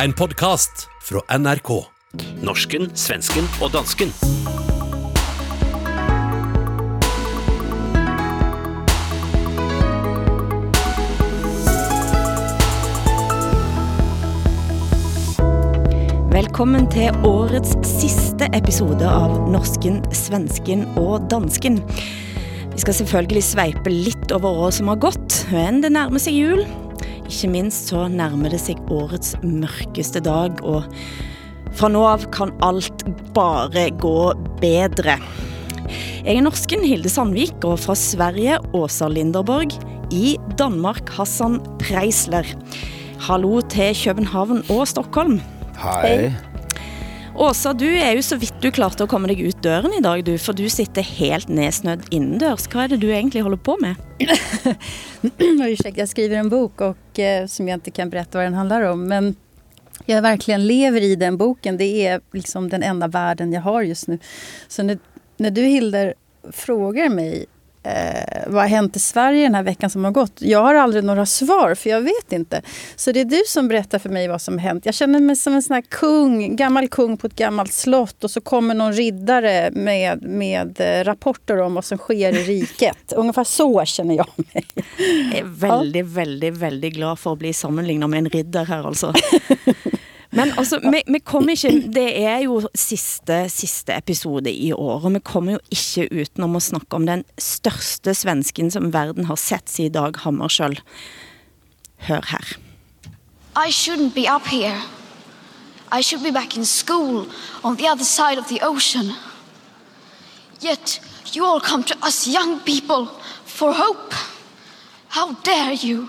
En podkast fra NRK. Norsken, svensken og dansken. Velkommen til årets siste episode av Norsken, Svensken og Dansken. Vi skal selvfølgelig sveipe lidt over året som har gått, men det nærmer sig jul. Ikke minst så nærmer det sig årets mørkeste dag, og fra nå av kan alt bare gå bedre. Jeg er norsken Hilde Sandvik, og fra Sverige Åsa Linderborg. I Danmark Hassan Preisler. Hallo til København og Stockholm. Hej. Åsa, du er jo så vidt du klarte å komme dig ut døren i dag, du, for du sitter helt nedsnødd innendørs. Hva er det du egentlig holder på med? Ursäkta, jag skriver en bok och, eh, som jag inte kan berätta vad den handlar om. Men jag verkligen lever i den boken. Det är liksom den enda världen jag har just nu. Så när, när du Hilder frågar mig eh, vad har hänt i Sverige den här veckan som har gått? Jag har aldrig några svar för jag vet inte. Så det är du som berättar för mig vad som har hänt. Jag känner mig som en sån här kung, gammal kung på ett gammalt slott och så kommer någon riddare med, med eh, rapporter om vad som sker i riket. Ungefär så känner jag mig. Jeg er veldig, veldig, veldig glad for at bli sammenlignet med en ridder her, altså. Men altså, vi, vi kommer ikke, det er jo siste, siste episode i år, og vi kommer jo ikke utenom at snakke om den største svensken, som verden har sett siden Dag Hammarskjöld. Hør her. I shouldn't be up here. I should be back in school on the other side of the ocean. Yet you all come to us young people for hope. How dare you?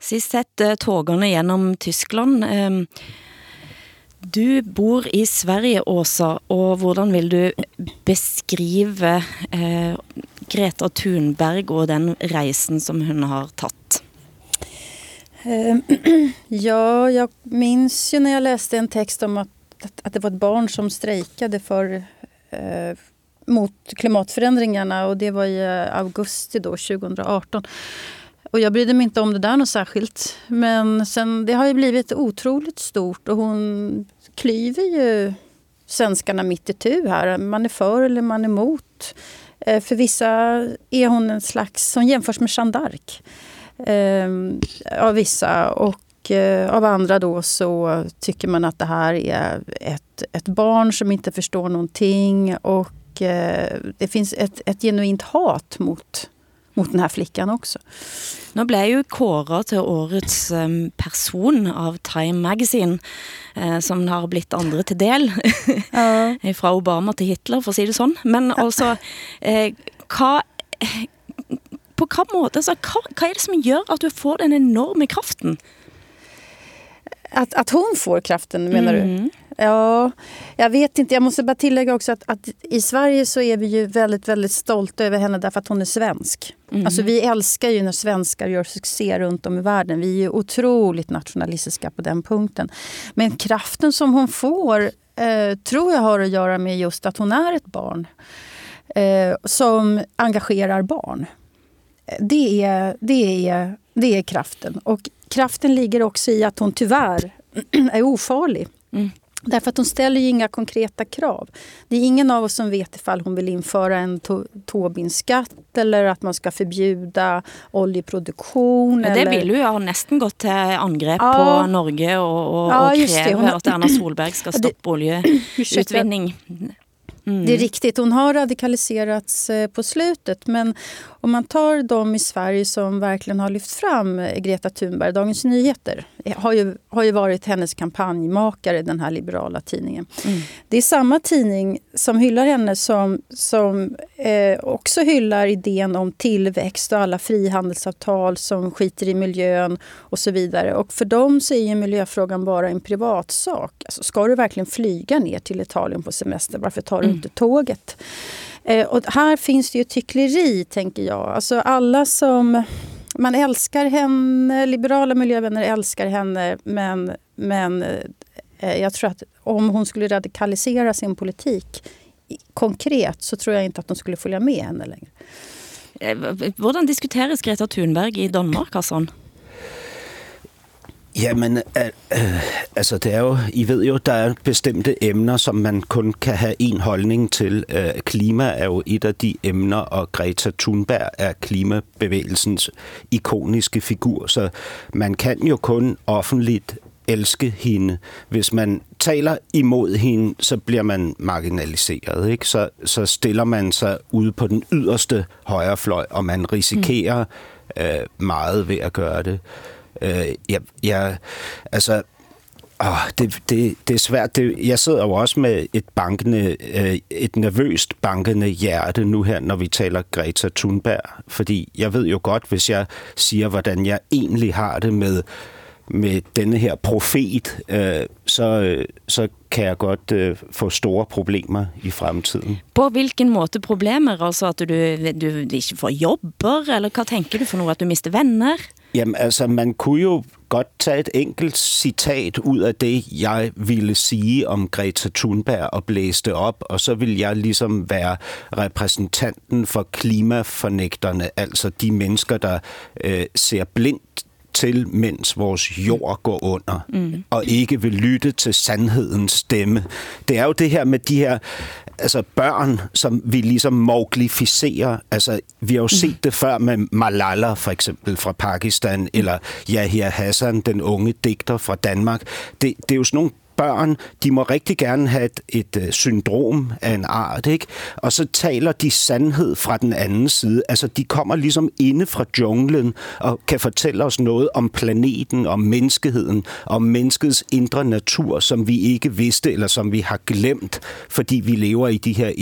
Sist sett eh, gennem Tyskland. Ehm, Du bor i Sverige, Åsa, og hvordan vil du beskrive eh, Greta Thunberg og den rejsen, som hun har tatt? Ehm, ja, jag minns ju när jag läste en text om att, att, att det var ett barn som strejkade för, eh, mot klimatförändringarna och det var i augusti då, 2018. Och jag brydde mig inte om det där något särskilt. Men sen, det har ju blivit otroligt stort och hon klyver ju svenskarna mitt i tu här. Man är för eller man är emot. Eh, för vissa är hon en slags, som jämförs med Jeanne d'Arc. Eh, av vissa. Och eh, av andra då så tycker man att det här är ett, ett barn som inte förstår någonting. Och eh, det finns ett, ett genuint hat mot, mot den här flickan också. Nå blev jo kåret til årets um, person av Time Magazine, eh, som har blitt andre til del. Ja. Fra Obama til Hitler, for at sige det sådan. Men altså, eh, hva, på hva måte, så, hva, hva er det som gør, at du får den enorme kraften? Att, att hon får kraften menar du? Ja, jag vet inte. Jag måste bara tillägga också att, att i Sverige så är vi ju väldigt, väldigt stolta över henne därför att hon är svensk. Alltså vi älskar ju när svenskar gör succé runt om i världen. Vi är ju otroligt nationalistiska på den punkten. Men kraften som hon får eh, tror jag har att göra med just att hon är ett barn. Eh, som engagerar barn. Det är, det, är, det är kraften. Och kraften ligger också i att hon tyvärr är ofarlig. Därför att hon ställer ju inga konkreta krav. Det är ingen av oss som vet ifall hon vill införa en to Tobinskatt eller att man ska förbjuda oljeproduktion. Men det eller... vil jo ha næsten gått til angrep Ja. på Norge og, og, Ja, og just det. kræve Hun- at Erna Solberg skal Det- stoppe oljeutvinning. Det är riktigt, hon har radikaliserats eh, på slutet. Men om man tar de i Sverige som verkligen har lyft fram eh, Greta Thunberg, Dagens Nyheter, har ju, har ju varit hennes kampanjmakare, den här liberala tidningen. Mm. Det är samma tidning som hyllar henne som, som eh, också hyllar idén om tillväxt och alla frihandelsavtal som skiter i miljön och så vidare. Och för dem så är ju miljöfrågan bara en privatsak. Alltså, ska du verkligen flyga ner till Italien på semester, varför tar du mm. inte tåget? Eh, och här finns det ju tyckleri, tänker jag. Alltså alla som... Man älskar henne, liberala miljövänner älskar henne men, men eh, jag tror att om hon skulle radikalisera sin politik konkret så tror jag inte att de skulle följa med henne längre. Hur eh, diskuteras Greta Thunberg i Danmark? Alltså? Jamen, øh, altså det er jo, I ved jo, der er bestemte emner, som man kun kan have en holdning til. Øh, klima er jo et af de emner, og Greta Thunberg er klimabevægelsens ikoniske figur, så man kan jo kun offentligt elske hende. Hvis man taler imod hende, så bliver man marginaliseret. Ikke? Så, så stiller man sig ude på den yderste højrefløj, og man risikerer mm. øh, meget ved at gøre det. Øh, jeg, jeg, altså, åh, det, det, det er svært. Det, jeg sidder jo også med et bankende, øh, et nervøst bankende hjerte nu her, når vi taler Greta Thunberg. Fordi jeg ved jo godt, hvis jeg siger, hvordan jeg egentlig har det med med denne her profet, øh, så, øh, så kan jeg godt øh, få store problemer i fremtiden. På hvilken måde problemer? Altså at du, du ikke får jobber, eller hvad tænker du for noget? At du mister venner? Jamen altså, man kunne jo godt tage et enkelt citat ud af det, jeg ville sige om Greta Thunberg og blæse det op, og så vil jeg ligesom være repræsentanten for klimafornægterne, altså de mennesker, der øh, ser blindt til, mens vores jord går under, mm. og ikke vil lytte til sandhedens stemme. Det er jo det her med de her altså børn, som vi ligesom moglificerer. Altså, vi har jo set mm. det før med Malala, for eksempel, fra Pakistan, eller Yahya Hassan, den unge digter fra Danmark. Det, det er jo sådan nogle børn, de må rigtig gerne have et, et øh, syndrom af en art, ikke? Og så taler de sandhed fra den anden side. Altså, de kommer ligesom inde fra junglen og kan fortælle os noget om planeten, om menneskeheden, om menneskets indre natur, som vi ikke vidste, eller som vi har glemt, fordi vi lever i de her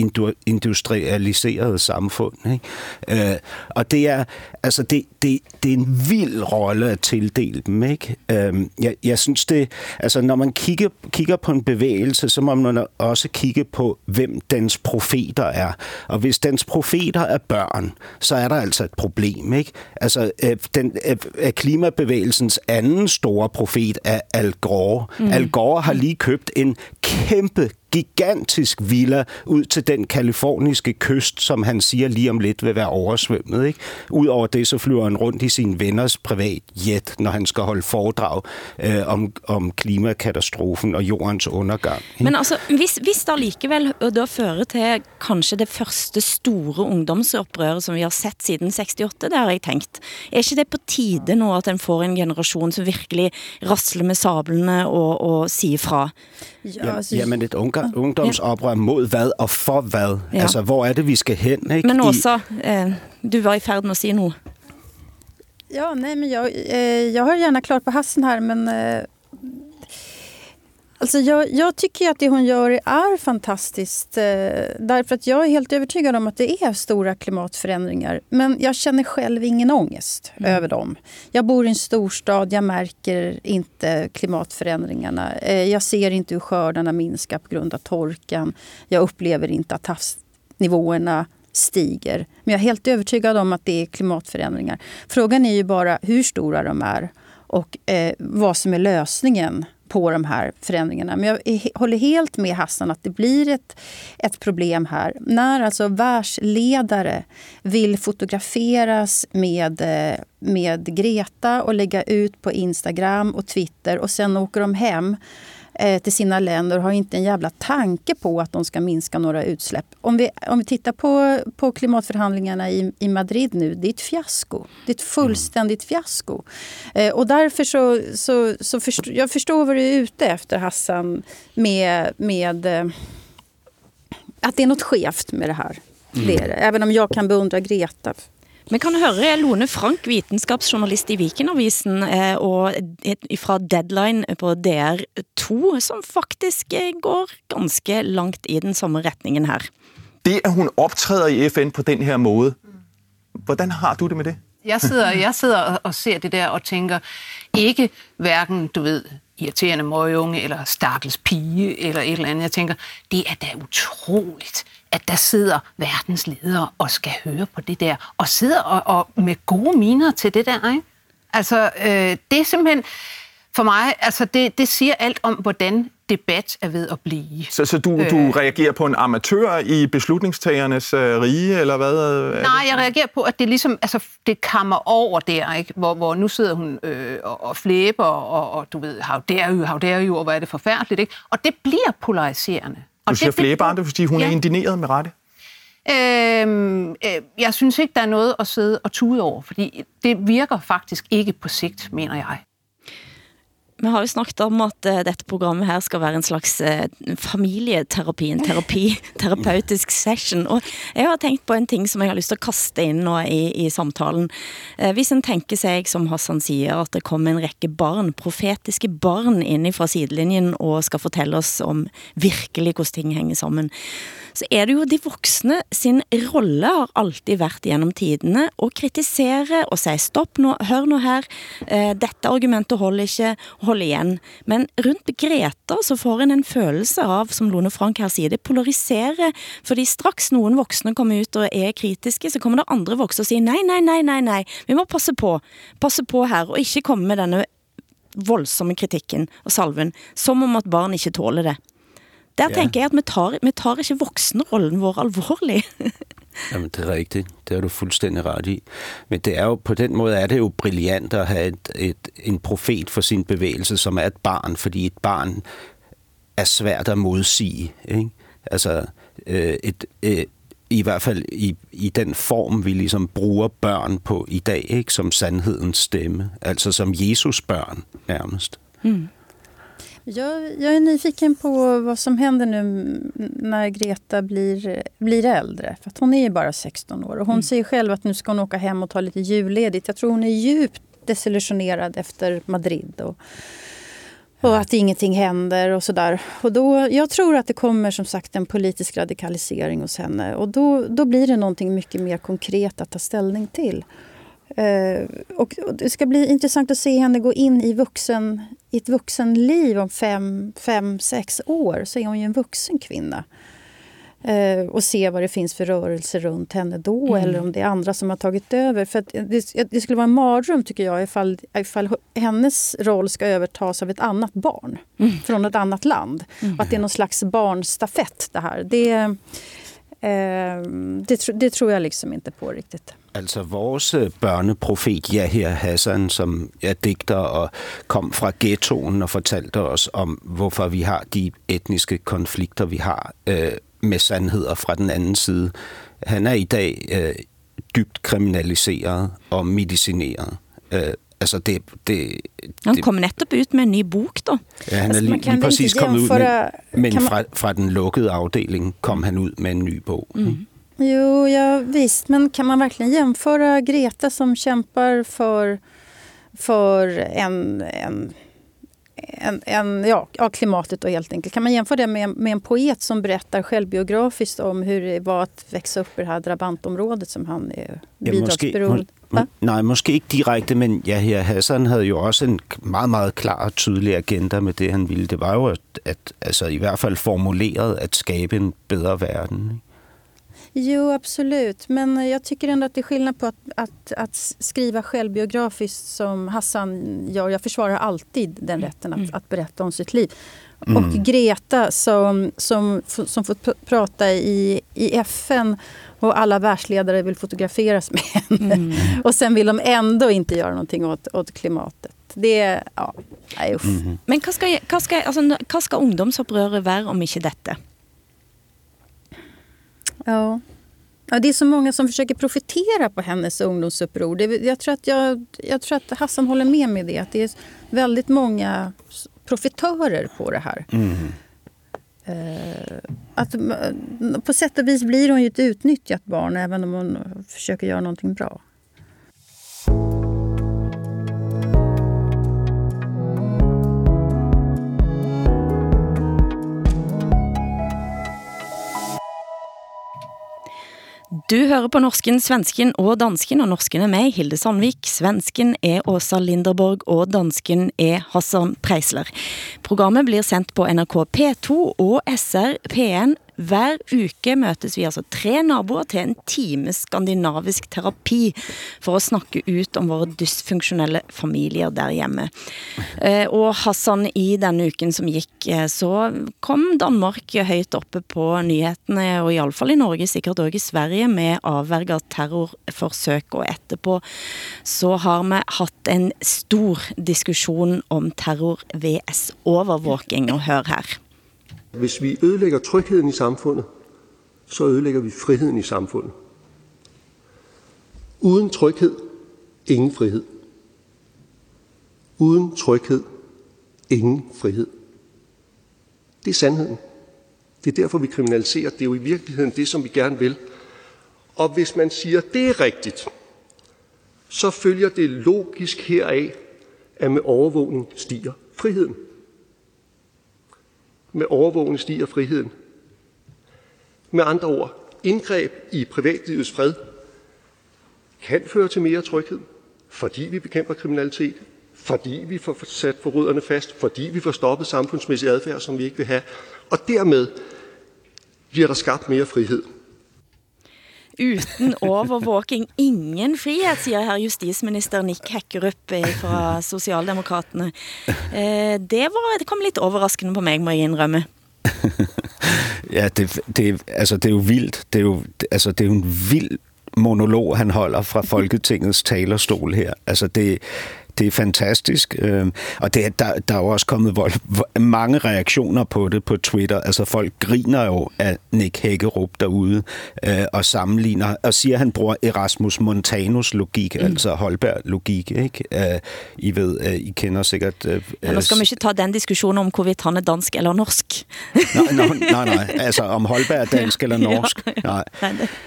industrialiserede samfund. Ikke? Øh, og det er, altså, det, det, det er en vild rolle at tildele dem, ikke? Øh, jeg, jeg synes det, altså, når man kigger kigger på en bevægelse, så må man også kigge på, hvem dens profeter er. Og hvis dens profeter er børn, så er der altså et problem. Ikke? Altså, øh, den, øh, klimabevægelsens anden store profet er Al Gore. Mm. Al Gore har lige købt en kæmpe gigantisk villa ud til den kaliforniske kyst, som han siger lige om lidt vil være oversvømmet. Ikke? Udover det, så flyver han rundt i sin venners privat jet, når han skal holde foredrag øh, om, om klimakatastrofen og jordens undergang. Ikke? Men altså, hvis, hvis der likevel da fører til kanskje det første store ungdomsoprøret, som vi har sett siden 68, det har jeg tænkt. Er ikke det på tide nu, at den får en generation, som virkelig rasler med sablene og, og siger fra? Ja, altså, jamen et unge, ungdomsoprør mod hvad og for hvad? Ja. Altså, hvor er det, vi skal hen? Ikke? Men også, eh, du var i färd med at sige noget. Ja, nej, men jag, eh, jag har gärna klart på hassen här, men eh, Alltså jag, jag, tycker att det hon gör är fantastiskt. Eh, därför att jag är helt övertygad om att det är stora klimatförändringar. Men jag känner själv ingen ångest mm. över dem. Jag bor i en storstad, jag märker inte klimatförändringarna. Eh, jag ser inte hur skördarna minskar på grund av torkan. Jag upplever inte att havsnivåerna stiger. Men jag är helt övertygad om att det är klimatförändringar. Frågan är ju bara hur stora de är och eh, vad som är lösningen på de här förändringarna. Men jag håller helt med Hassan att det blir ett, ett problem här. När alltså världsledare vill fotograferas med, eh, med Greta och lägga ut på Instagram och Twitter och sen åker de hem eh, till sina länder och har inte en jävla tanke på att de ska minska några utsläpp. Om vi, om vi tittar på, på klimatförhandlingarna i, i Madrid nu, det är ett fiasko. Det är ett fullständigt fiasko. Eh, och därför så, så, så förstår jag förstår vad du är ute efter Hassan med, med eh, att det är något skevt med det här. Mm. Det det. Även om jag kan beundra Greta Vi kan høre Lone Frank, vitenskapsjournalist i Vikenavisen, eh, og fra Deadline på DR2, som faktisk eh, går ganske langt i den samme retningen her. Det, at hun optræder i FN på den her måde, hvordan har du det med det? Jeg sidder, jeg sidder og ser det der og tænker, ikke hverken, du ved, irriterende møgeunge, eller stakkels pige, eller et eller andet. Jeg tænker, det er da utroligt, at der sidder verdens ledere og skal høre på det der, og sidder og, og med gode miner til det der, ikke? Altså, øh, det er simpelthen, for mig, altså det, det siger alt om, hvordan debat er ved at blive. Så, så du, øh, du reagerer på en amatør i beslutningstagernes øh, rige, eller hvad? Nej, jeg reagerer på, at det ligesom, altså, det kammer over der, ikke? Hvor, hvor nu sidder hun øh, og, og flæber, og, og du ved, how dare you, how dare you, og hvor er det forfærdeligt, ikke? Og det bliver polariserende. Du siger det, fordi hun ja. er indineret med rette? Øhm, øh, jeg synes ikke, der er noget at sidde og tude over, fordi det virker faktisk ikke på sigt, mener jeg. Vi har jo snakket om at uh, dette programmet her skal være en slags uh, familieterapi, en terapi, terapeutisk session. Og jeg har tænkt på en ting, som jeg har lyst til at kaste ind nå i, i samtalen. Uh, hvis en tænker sig, som Hassan siger, at det kommer en række barn, profetiske barn ind fra sidelinjen og skal fortælle os om virkelig hvordan ting hænger sammen, så er det jo de voksne sin rolle har alltid været gennem tidene å kritisere og sige stopp nå, hør nå her, dette argumentet holder ikke, holde igen. Men rundt Greta så får en en følelse av, som Lone Frank her siger, det polariserer, fordi straks nogen voksne kommer ut og er kritiske, så kommer der andre voksne og siger, nej, nej, nej, nej, nej, vi må passe på, passe på her, og ikke komme med denne voldsomme kritikken og salven, som om at barn ikke tåler det. Der ja. tænker jeg, at vi tar, vi tar ikke voksenrollen vår alvorlig. Jamen, det er rigtigt. Det er du fuldstændig ret i. Men det er jo, på den måde er det jo brilliant at have et, et, en profet for sin bevægelse, som er et barn, fordi et barn er svært at modsige. Ikke? Altså, øh, et, øh, i hvert fald i, i den form, vi ligesom bruger børn på i dag, ikke? som sandhedens stemme. Altså som Jesus børn, nærmest. Mm. Jag, jag är nyfiken på vad som händer nu när Greta blir, blir äldre. För att hon är ju bara 16 år. Och hon mm. säger själv att nu ska hon åka hem och ta lite julledigt. Jag tror hon är djupt desillusionerad efter Madrid. Och, och att ingenting händer och sådär. Och då, jag tror att det kommer som sagt en politisk radikalisering hos henne. Och då, då blir det någonting mycket mer konkret att ta ställning till. Uh, och, och det ska bli intressant att se henne gå in i, vuxen, i ett vuxenliv om fem, fem, sex år. Så är hon ju en vuxen kvinna. Uh, och se vad det finns för rörelse runt henne då mm. eller om det är andra som har tagit över. För det, det, skulle vara en mardröm tycker jag ifall, ifall hennes roll ska övertas av ett annat barn mm. från ett annat land. Mm. Att det är någon slags barnstafett det här. Det, uh, det, det tror jag liksom inte på riktigt. Altså vores øh, børneprofet Yahya Hassan, som er digter og kom fra ghettoen og fortalte os om, hvorfor vi har de etniske konflikter, vi har øh, med sandheder fra den anden side. Han er i dag øh, dybt kriminaliseret og medicineret. Øh, altså det, det, han kom netop ud med en ny bok, da. Ja, han er altså, lige, lige præcis kommet ud, med, men fra, fra den lukkede afdeling kom han ud med en ny bog. Mm. Jo, ja, visst. Men kan man verkligen jämföra Greta som kämpar för, för en, en, en, en ja, ja, klimatet då helt enkelt. Kan man jämföra det med, med en poet som berättar självbiografiskt om hur det var att växa upp i det här drabantområdet som han är bidragsberoende? Ja, nej, måske ikke direkte, men Yahya Hassan havde jo også en meget, meget klar og tydelig agenda med det, han ville. Det var jo at, at altså, i hvert fald formuleret at skabe en bedre verden. Ikke? Jo, absolut. Men jag tycker ändå att det är skillnad på att, att, att skriva självbiografiskt som Hassan gör. Jag försvarar alltid den rätten att, mm. att berätta om sitt liv. Mm. Och Greta som, som, som får prata i, i FN och alla världsledare vill fotograferas med henne. Mm. Och sen vill de ändå inte göra någonting åt, åt klimatet. Det, ja, nej, uff. Mm. Men vad ska, vad ska, alltså, vad ska ungdomsopprøret være om inte detta? Ja. Ja, det är så många som försöker profitera på hennes ungdomsuppror. Det, jag, tror att jag, jag tror att Hassan håller med mig det. Att det är väldigt många profitörer på det här. Mm. Uh, att, på sätt och vis blir hon ju ett utnyttjat barn även om hon försöker göra någonting bra. Du hører på norsken, svensken og dansken, og norsken er meg, Hilde Sandvik, svensken er Åsa Linderborg, og dansken er Hassan Preisler. Programmet blir sendt på NRK P2 og SR P1 hver uke møtes vi altså tre naboer til en time skandinavisk terapi for at snakke ut om vores dysfunktionelle familier der hjemme. Eh, og Hassan, i denne uken som gik, eh, så kom Danmark højt oppe på nyhetene, og i alle fall i Norge, sikkert også i Sverige, med avværget terrorforsøk, og etterpå så har vi haft en stor diskussion om terror vs overvåking, og hør her. Hvis vi ødelægger trygheden i samfundet, så ødelægger vi friheden i samfundet. Uden tryghed, ingen frihed. Uden tryghed, ingen frihed. Det er sandheden. Det er derfor, vi kriminaliserer. Det er jo i virkeligheden det, som vi gerne vil. Og hvis man siger, det er rigtigt, så følger det logisk heraf, at med overvågning stiger friheden. Med overvågning stiger friheden. Med andre ord, indgreb i privatlivets fred kan føre til mere tryghed, fordi vi bekæmper kriminalitet, fordi vi får sat forbryderne fast, fordi vi får stoppet samfundsmæssig adfærd, som vi ikke vil have, og dermed bliver der skabt mere frihed. Uten overvåking ingen frihet, siger herr justisminister Nick Hækkerup eh, fra Socialdemokraterne. Eh, det, var, det kom lidt overraskende på mig, må jeg indrømme. ja, det, det, altså, det er jo vildt. Det er jo, altså, det er jo en vild monolog, han holder fra Folketingets talerstol her. Altså, det, det er fantastisk. Øh, og det, der, der er jo også kommet vold, mange reaktioner på det på Twitter. Altså folk griner jo af Nick Hækkerup derude øh, og sammenligner og siger, at han bruger Erasmus Montanus logik, mm. altså Holberg logik. Ikke? Øh, I ved, øh, I kender sikkert... Øh, ja, nu skal man ikke tage den diskussion om hvorvidt han er dansk eller norsk. nej, nej, nej, nej, altså om Holberg er dansk eller norsk. Nej,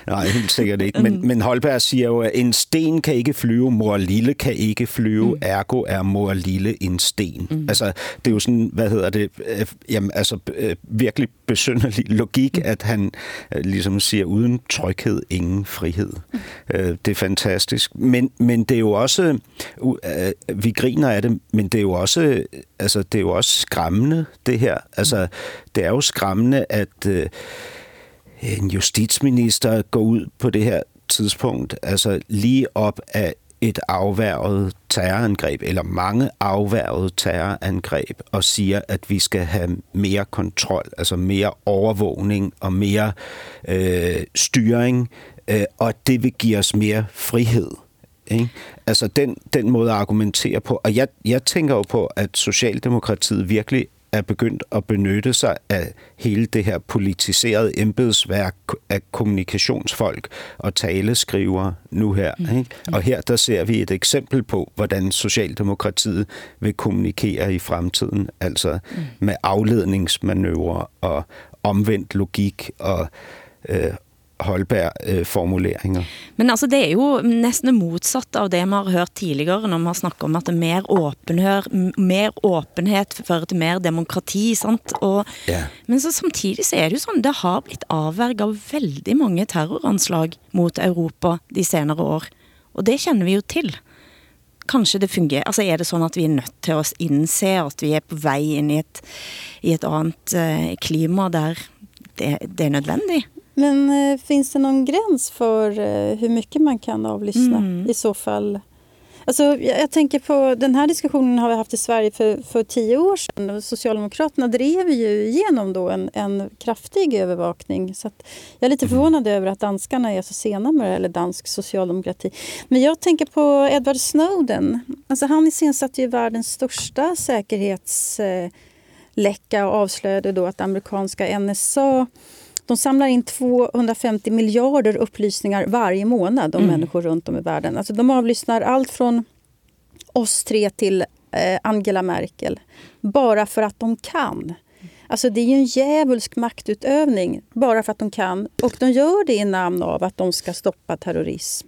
nej helt sikkert ikke. Men, men Holberg siger jo, at en sten kan ikke flyve, mor lille kan ikke flyve, ergo er mor lille en sten. Mm. Altså, det er jo sådan, hvad hedder det, øh, jamen, altså øh, virkelig besynderlig logik, mm. at han øh, ligesom siger, uden tryghed, ingen frihed. Mm. det er fantastisk. Men, men det er jo også, vi griner af det, men det er jo også, altså, det er jo også skræmmende, det her. Altså, det er jo skræmmende, at en justitsminister går ud på det her tidspunkt, altså lige op af et afværget terrorangreb, eller mange afværget terrorangreb, og siger, at vi skal have mere kontrol, altså mere overvågning og mere øh, styring, øh, og det vil give os mere frihed. Ikke? Altså den, den måde at argumentere på. Og jeg, jeg tænker jo på, at Socialdemokratiet virkelig er begyndt at benytte sig af hele det her politiserede embedsværk af kommunikationsfolk og taleskriver nu her. Mm. Ikke? Og her der ser vi et eksempel på, hvordan Socialdemokratiet vil kommunikere i fremtiden, altså mm. med afledningsmanøvrer og omvendt logik og øh, Holberg-formuleringer. Men altså, det er jo næsten modsatt av det man har hørt tidligere, når man snakker om at det er mer, åpenhør, mer åpenhet fører til mer demokrati, sant? Og, yeah. Men så samtidig så er det jo sådan, det har blitt avværget av veldig mange terroranslag mot Europa de senere år. Og det kender vi jo til. Kanskje det fungerer, altså er det sådan, at vi er nødt til at indse, at vi er på vej ind i et, i et andet uh, klima, der det, det er nødvendigt? Men eh, finns det någon gräns för eh, hur mycket man kan avlyssna mm. i så fall? Alltså, jag, jag tänker på den här diskussionen har vi haft i Sverige för, för tio år sedan. Socialdemokraterna drev ju igenom då en, en kraftig övervakning. Så jag är lite förvånad över att danskarna är så sena med det, eller dansk socialdemokrati. Men jag tänker på Edward Snowden. Alltså, han iscensatte ju världens största säkerhetsläcka och avslöjade då att amerikanska NSA de samlar in 250 miljarder upplysningar varje månad om mm. människor runt om i världen. Alltså de avlyssnar allt från oss tre till eh, Angela Merkel. Bara för att de kan. Alltså det är ju en djävulsk maktutövning bara för att de kan. Och de gör det i namn av att de ska stoppa terrorism.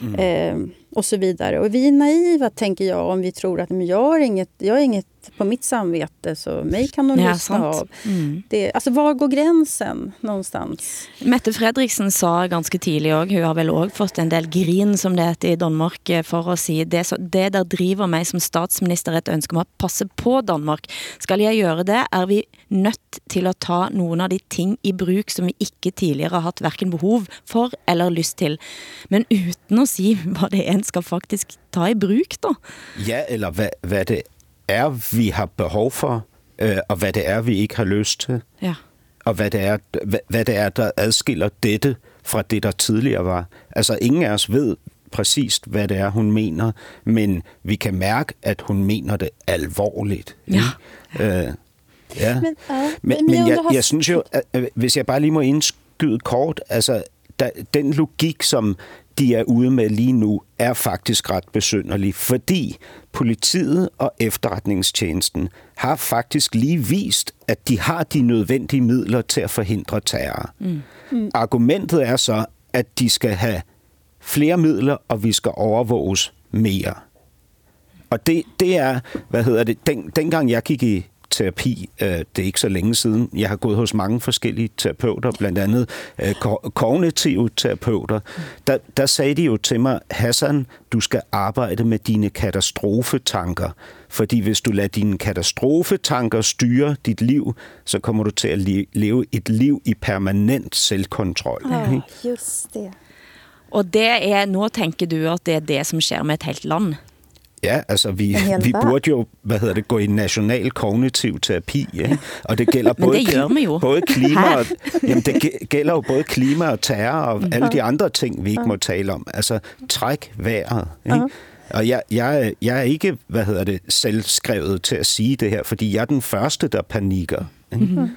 Mm. Eh, och så vidare. Och vi är naiva, tänker jag, om vi tror att men jag, har inget, jag har inget på mitt samvete så mig kan de ja, lyssna sant. av. Mm. Det, alltså, var går gränsen någonstans? Mette Fredriksen sa ganske tidlig også, hun har vel også fått en del grin, som det heter i Danmark, eh, for at sige, det, så, det der driver mig som statsminister et ønske om at passe på Danmark. Skal jeg gøre det, er vi nødt til at ta nogle af de ting i bruk, som vi ikke tidligere har haft hverken behov for eller lyst til. Men uden at sige, hvad det en skal faktisk ta i bruk da. Ja, eller hvad, hvad det er, vi har behov for, øh, og hvad det er, vi ikke har lyst til. Ja. Og hvad det, er, hvad, hvad det er, der adskiller dette fra det, der tidligere var. Altså, ingen af os ved præcist, hvad det er, hun mener, men vi kan mærke, at hun mener det alvorligt. Ja. Øh, ja. Men, uh, men, men jeg, jeg synes jo, at, at, hvis jeg bare lige må indskyde kort, altså, der, den logik, som de er ude med lige nu, er faktisk ret besynderlig, fordi politiet og efterretningstjenesten har faktisk lige vist, at de har de nødvendige midler til at forhindre terror. Mm. Mm. Argumentet er så, at de skal have flere midler, og vi skal overvåges mere. Og det, det er, hvad hedder det, den, dengang jeg gik i terapi. Øh, det er ikke så længe siden. Jeg har gået hos mange forskellige terapeuter, blandt andet øh, kognitive terapeuter. Der, der sagde de jo til mig, Hassan, du skal arbejde med dine katastrofetanker. Fordi hvis du lader dine katastrofetanker styre dit liv, så kommer du til at leve et liv i permanent selvkontrol. Ja, just det. Og det er, nu tænker du, at det er det, som sker med et helt land? Ja, altså vi, vi burde jo, hvad hedder det, gå i national kognitiv terapi, ja? og det gælder både, det gør jo. både klima og, jamen det gælder jo både klima og terror og mm. alle de andre ting, vi ikke må tale om. Altså træk vejret. Ikke? Uh-huh. Og jeg, jeg, jeg er ikke, hvad hedder det, selvskrevet til at sige det her, fordi jeg er den første, der panikker. Mm-hmm.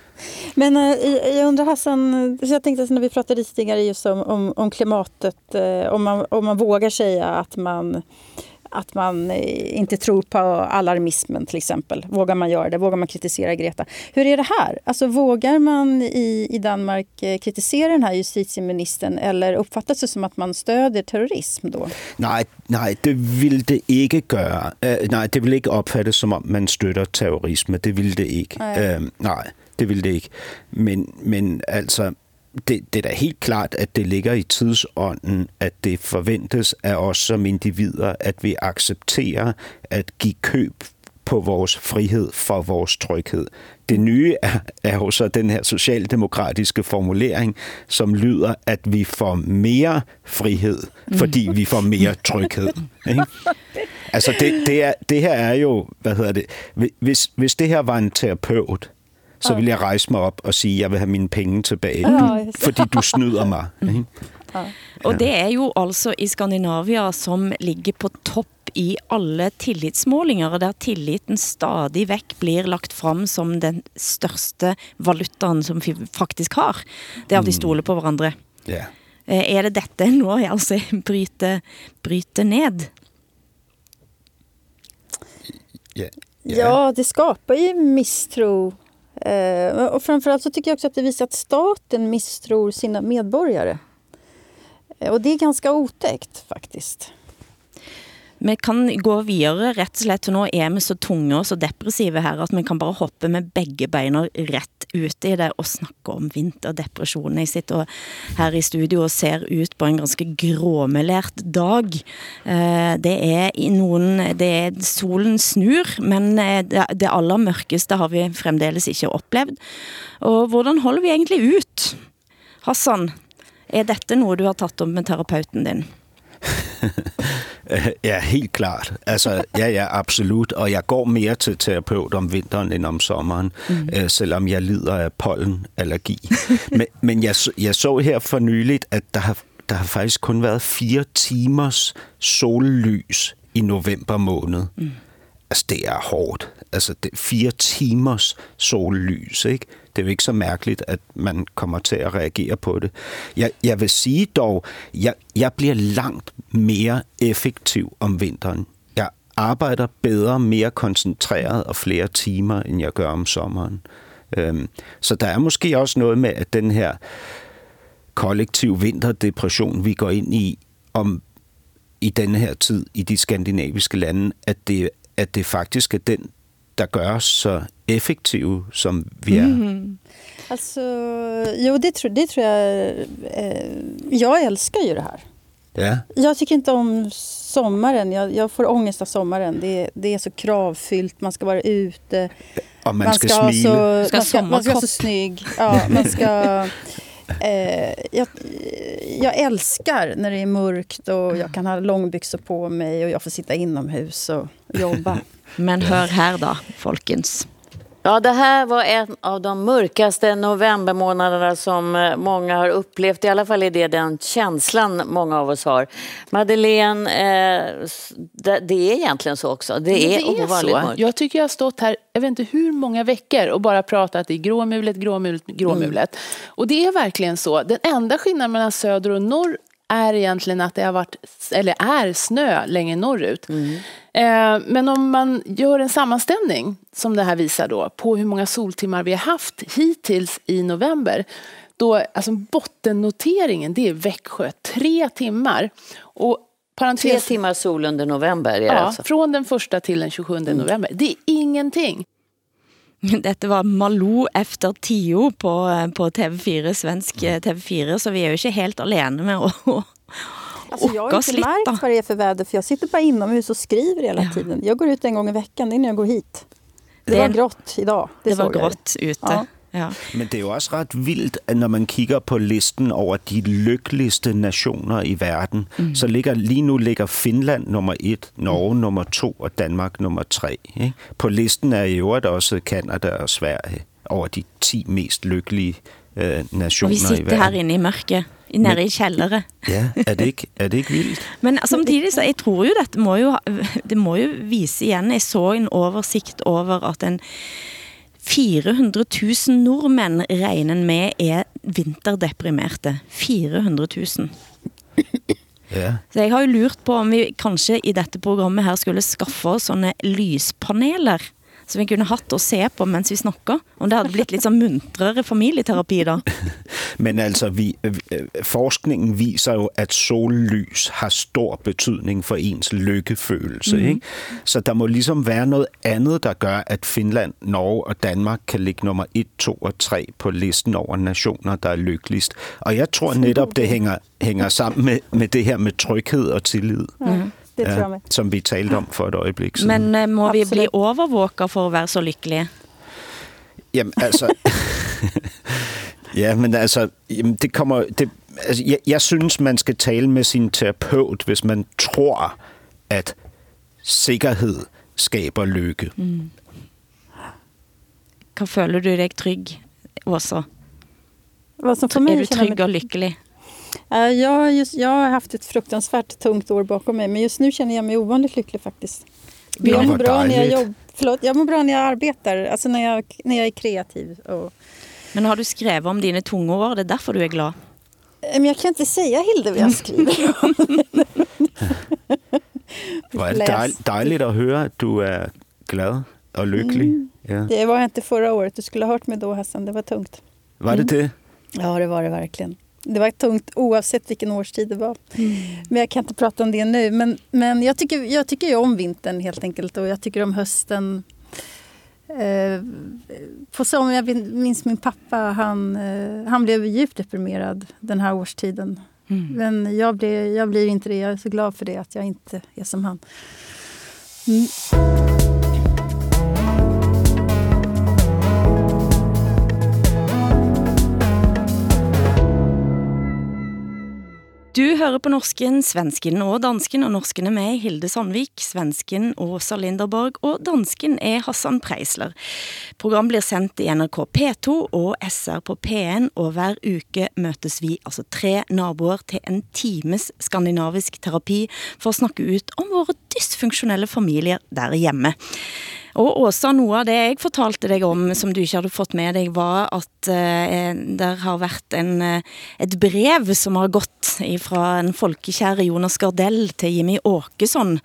Men uh, jag undrar Hassan, så jag tänkte när vi pratade tidigare just om, om, om klimatet, uh, om, man, om man vågar säga att man att man eh, inte tror på alarmismen till exempel. Vågar man göra det? Vågar man kritisera Greta? Hur är det här? Alltså vågar man i, i Danmark eh, kritisera den här justitieministern eller uppfattas det som att man stöder terrorism då? Nej, nej det vill det inte göra. Uh, nej, det vill inte uppfattas som att man stöder terrorism. Det vill det inte. Nej, uh, nej det vill det inte. Men, men alltså det, det er da helt klart, at det ligger i tidsånden, at det forventes af os som individer, at vi accepterer at give køb på vores frihed for vores tryghed. Det nye er, er jo så den her socialdemokratiske formulering, som lyder, at vi får mere frihed, fordi vi får mere tryghed. Ikke? Altså det, det, er, det her er jo, hvad hedder det, hvis, hvis det her var en terapeut, så vil jeg rejse mig op og sige, at jeg vil have mine penge tilbage, du, fordi du snyder mig. Ikke? Og det er jo altså i Skandinavia, som ligger på topp i alle tillitsmålinger, der tilliten stadig væk blir lagt frem som den største valutaen, som vi faktisk har. Det er at de mm. stoler på hverandre. Ja. Eh, er det dette nå altså bryter, bryter ned? Ja, ja. ja, det skapar ju misstro Eh, och framförallt så tycker jag också att det visar att staten misstror sina medborgare. Eh, och det är ganska otäckt faktiskt. Vi kan gå videre rett og slett, for nå er vi så tunge og så depressive her, at vi kan bare hoppe med begge beina rett ut i det og snakke om vinterdepresjonen. Jeg sitter her i studio og ser ut på en ganske gråmelert dag. Eh, det er i noen, det er solen snur, men eh, det aller mørkeste har vi fremdeles ikke opplevd. Og hvordan holder vi egentlig ut? Hassan, er dette noe du har tatt om med terapeuten din? Ja, helt klart. Altså, ja, ja, absolut. Og jeg går mere til terapeut om vinteren end om sommeren, mm. øh, selvom jeg lider af pollenallergi. men men jeg, jeg så her for nyligt, at der har, der har faktisk kun været fire timers sollys i november måned. Mm. Altså, det er hårdt. Altså, det er fire timers sollys, ikke? Det er jo ikke så mærkeligt, at man kommer til at reagere på det. Jeg, jeg vil sige dog, jeg, jeg bliver langt mere effektiv om vinteren. Jeg arbejder bedre, mere koncentreret og flere timer, end jeg gør om sommeren. Øhm, så der er måske også noget med, at den her kollektiv vinterdepression, vi går ind i, om i denne her tid i de skandinaviske lande, at det, at det faktisk er den, der gør os så effektive, som vi er. Mm. Alltså, jo, det tror, det tror jag. Eh, jag älskar ju det här. Ja. Jag tycker inte om sommaren. Jag, jag får ångest av sommaren. Det, det är så kravfyllt. Man ska vara ute. Og man, man skal, ska smile. Så, Ska man, ska, man ska vara så snygg. Ja, man ska... Eh, jag, jag älskar när det är mörkt och jag kan ha långbyxor på mig och jag får sitta inomhus och jobba. Men hør her da, folkens. Ja, det här var en av de mörkaste novembermånaderna som eh, många har upplevt. I alla fall är det den känslan många av oss har. Madeleine, eh, det, det är egentligen så också. Det är, Men ovanligt så. mörkt. Jag tycker jag har stått här, jag vet inte hur många veckor och bara pratat i gråmulet, gråmulet, gråmulet. Och det är verkligen så. Den enda skillnaden mellan söder och norr är egentligen att det har varit, eller är snö längre norrut. Eh, men om man gör en sammanställning, som det här visar då, på hur många soltimmar vi har haft hittills i november. Då, alltså bottennoteringen, det är Växjö, tre timmar. Och parentes, Tre timmar sol under november är Ja, alltså. från den första till den 27 november. Det är ingenting. Dette var Malou efter tio på, eh, på TV4, svensk eh, TV4, så vi er jo ikke helt alene med å, Alltså, jag har inte litt, da. märkt vad det är för väder för jag sitter bara inomhus och skriver hela tiden. Jag går ut en gång i veckan, det är när jag går hit. Det, Det- var grått idag. Det, Det var grått ute. Ja. Ja. Men det er jo også ret vildt, at når man kigger på listen over de lykkeligste nationer i verden, mm. så ligger lige nu ligger Finland nummer et, Norge nummer to og Danmark nummer tre. Ikke? På listen er i øvrigt også Kanada og Sverige over de 10 mest lykkelige øh, Og nationer vi i sitter verden. her inne i mørket, nede i kjellere. Ja, er det ikke, er det ikke vildt? Men samtidig så, jeg tror jo dette må jo, det må jo vise igjen, jeg så en oversikt over at en 400 000 nordmenn regner med er vinterdeprimerte. 400 000. Ja. Så jeg har jo lurt på om vi kanskje i dette programmet her skulle skaffe oss sånne lyspaneler, som vi kunne hatt å se på mens vi snakker. Om det hadde blitt litt sånn muntrere familieterapi da. Men altså, vi, forskningen viser jo, at sollys har stor betydning for ens lykkefølelse. Mm. Ikke? Så der må ligesom være noget andet, der gør, at Finland, Norge og Danmark kan ligge nummer 1, 2 og 3 på listen over nationer, der er lykkeligst. Og jeg tror netop, det hænger, hænger sammen med, med det her med tryghed og tillid. Ja, det tror med. som vi talte om for et øjeblik siden. Men eh, må vi Absolutt. bli overvåket for at være så lykkelige? Jamen, altså... ja, men altså, jamen, det kommer... Det, altså, jeg, jeg synes, man skal tale med sin terapeut, hvis man tror, at sikkerhed skaber lykke. Mm. Hva føler du deg trygg, Åsa? Vad som Er mig du känna mig trygg og lykkelig? Eh, Jag, just, jag har haft ett fruktansvärt tungt år bakom mig men just nu känner jag mig ovanligt lycklig faktiskt. Ja, jag, mår bra när jag, jobb, förlåt, jag mår bra när jag arbetar, alltså när jag, när jag är kreativ. Och, Men har du skrevet om dine tunge år? Det er derfor du er glad. Eh, men jag kan inte säga Hilde vad jag skriver om. Hvor er det dejl, dejligt at høre, at du er glad og lykkelig. Mm. Ja. Det var jag inte förra året, du skulle ha hört mig då Hassan, det var tungt. Var det det? Ja det var det verkligen. Det var tungt oavsett vilken årstid det var. Men jag kan inte prata om det nu. Men, men jag, tycker, jag tycker ju om vintern helt enkelt och jag tycker om hösten. Eh, på sommaren, jag minns min pappa, han, eh, han blev djupt deprimerad den här årstiden. Men jag, blev, jag blir inte det. Jag är så glad för det, att jag inte är som han. Mm. Du hører på norsken, svensken og dansken, og norsken er med Hilde Sandvik, svensken Åsa Linderborg, og dansken er Hassan Preisler. Program blir sendt i NRK P2 og SR på P1, og hver uke møtes vi, altså tre naboer, til en times skandinavisk terapi for å snakke ut om våre dysfunksjonelle familier der hjemme. Og Åsa, noe av det jeg fortalte dig om, som du ikke hadde fått med dig, var at eh, der har været en, eh, et brev, som har gått fra en folkekære Jonas Gardell til Jimmy Åkesson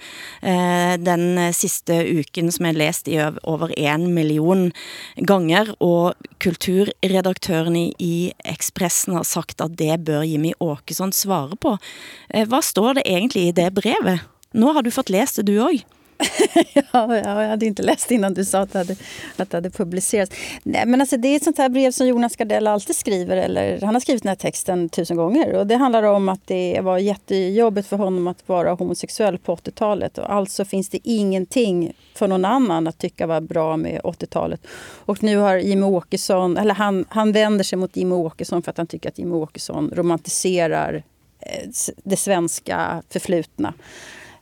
eh, den sidste uken, som er læst i over en million ganger, og kulturredaktøren i, Expressen har sagt, at det bør Jimmy Åkesson svare på. Eh, hvad står det egentlig i det brevet? Nu har du fått læst det du også. ja, ja, jag hade inte läst innan du sa att det hade, att det hade publicerats. Nej, men alltså, det är ett sånt här brev som Jonas Gardell alltid skriver. Eller, han har skrivit den här texten tusen gånger. Och det handlar om att det var jättejobbigt för honom att vara homosexuell på 80-talet. Och alltså finns det ingenting för någon annan att tycka var bra med 80-talet. Och nu har Jimmy Åkesson, eller han, han vänder sig mot Jimmy Åkesson för att han tycker att Jimmy Åkesson romantiserar eh, det svenska förflutna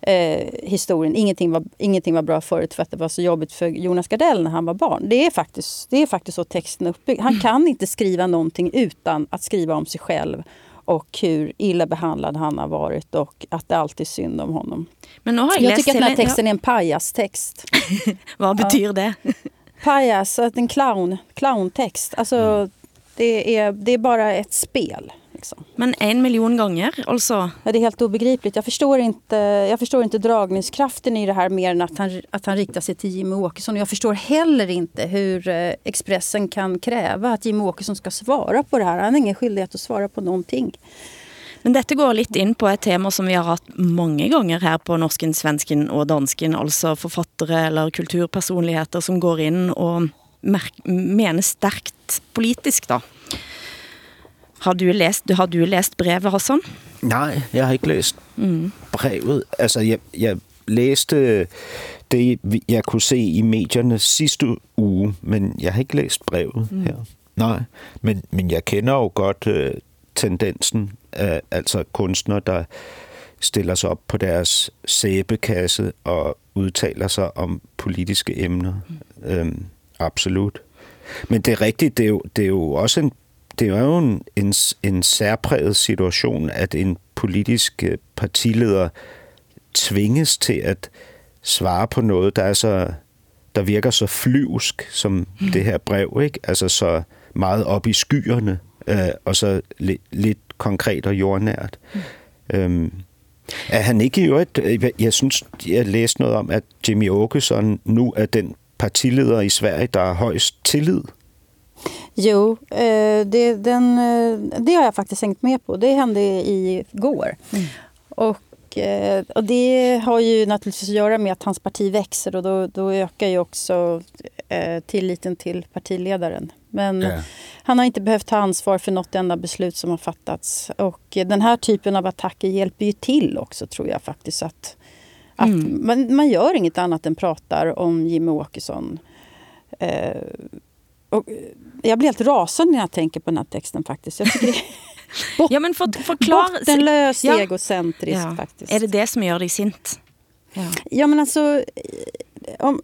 eh, historien. Ingenting var, ingenting var bra förut för att det var så jobbigt för Jonas Gardell när han var barn. Det är faktiskt, det är faktiskt så texten är uppbyggd. Han kan inte skriva någonting utan att skriva om sig själv och hur illa behandlad han har varit och att det alltid är synd om honom. Men nu har jag, jag tycker att den här texten är en pajastext. Vad betyder det? Pajas, en clown, clowntext. Alltså, mm. det, är, det är bara ett spel. Liksom. Men en miljon gånger alltså? Ja, det är helt obegripligt. Jag förstår, inte, jag förstår inte dragningskraften i det här mer än att han, att han riktar sig till Jimmy Åkesson. Jag förstår heller inte hur eh, Expressen kan kräva att Jimmy Åkesson ska svara på det här. Han har ingen skyldighet att svara på någonting. Men dette går lidt ind på et tema, som vi har haft mange ganger her på Norsken, Svensken og Dansken, altså forfattere eller kulturpersonligheter, som går ind og mener stærkt politisk da. Har du læst, har du læst brevet, Hassan? Nej, jeg har ikke læst mm. brevet. Altså, jeg, jeg læste det, jeg kunne se i medierne sidste uge, men jeg har ikke læst brevet mm. her. Nej, men, men jeg kender jo godt øh, tendensen af altså kunstnere, der stiller sig op på deres sæbekasse og udtaler sig om politiske emner. Mm. Øhm, absolut. Men det er rigtigt, det er jo, det er jo også en det er jo en, en, en særpræget situation, at en politisk øh, partileder tvinges til at svare på noget, der er så der virker så flyvsk som mm. det her brev, ikke? Altså så meget op i skyerne, øh, og så li- lidt konkret og jordnært. Mm. Øhm, er han ikke i øvrigt, øh, jeg synes, jeg læste noget om, at Jimmy Åkesson nu er den partileder i Sverige, der har højst tillid Jo, eh, det, den, eh, det har jag faktiskt hängt med på. Det hände igår. Mm. Och, eh, och det har ju naturligtvis att göra med att hans parti växer och då, då ökar ju också tilliten till partiledaren. Men yeah. han har inte behövt ta ansvar för något enda beslut som har fattats. Och den här typen av attacker hjälper ju till också tror jag faktiskt. Att, att mm. man, man gör inget annat än pratar om Jimmy Åkesson. Eh, och jag blir helt rasande när jag tänker på den här texten faktiskt. Jag tycker det bot, ja, men för, förklar... Bottenlös ja. egocentrisk ja. faktiskt. Är det det som gör dig sint? Ja. ja men alltså, om,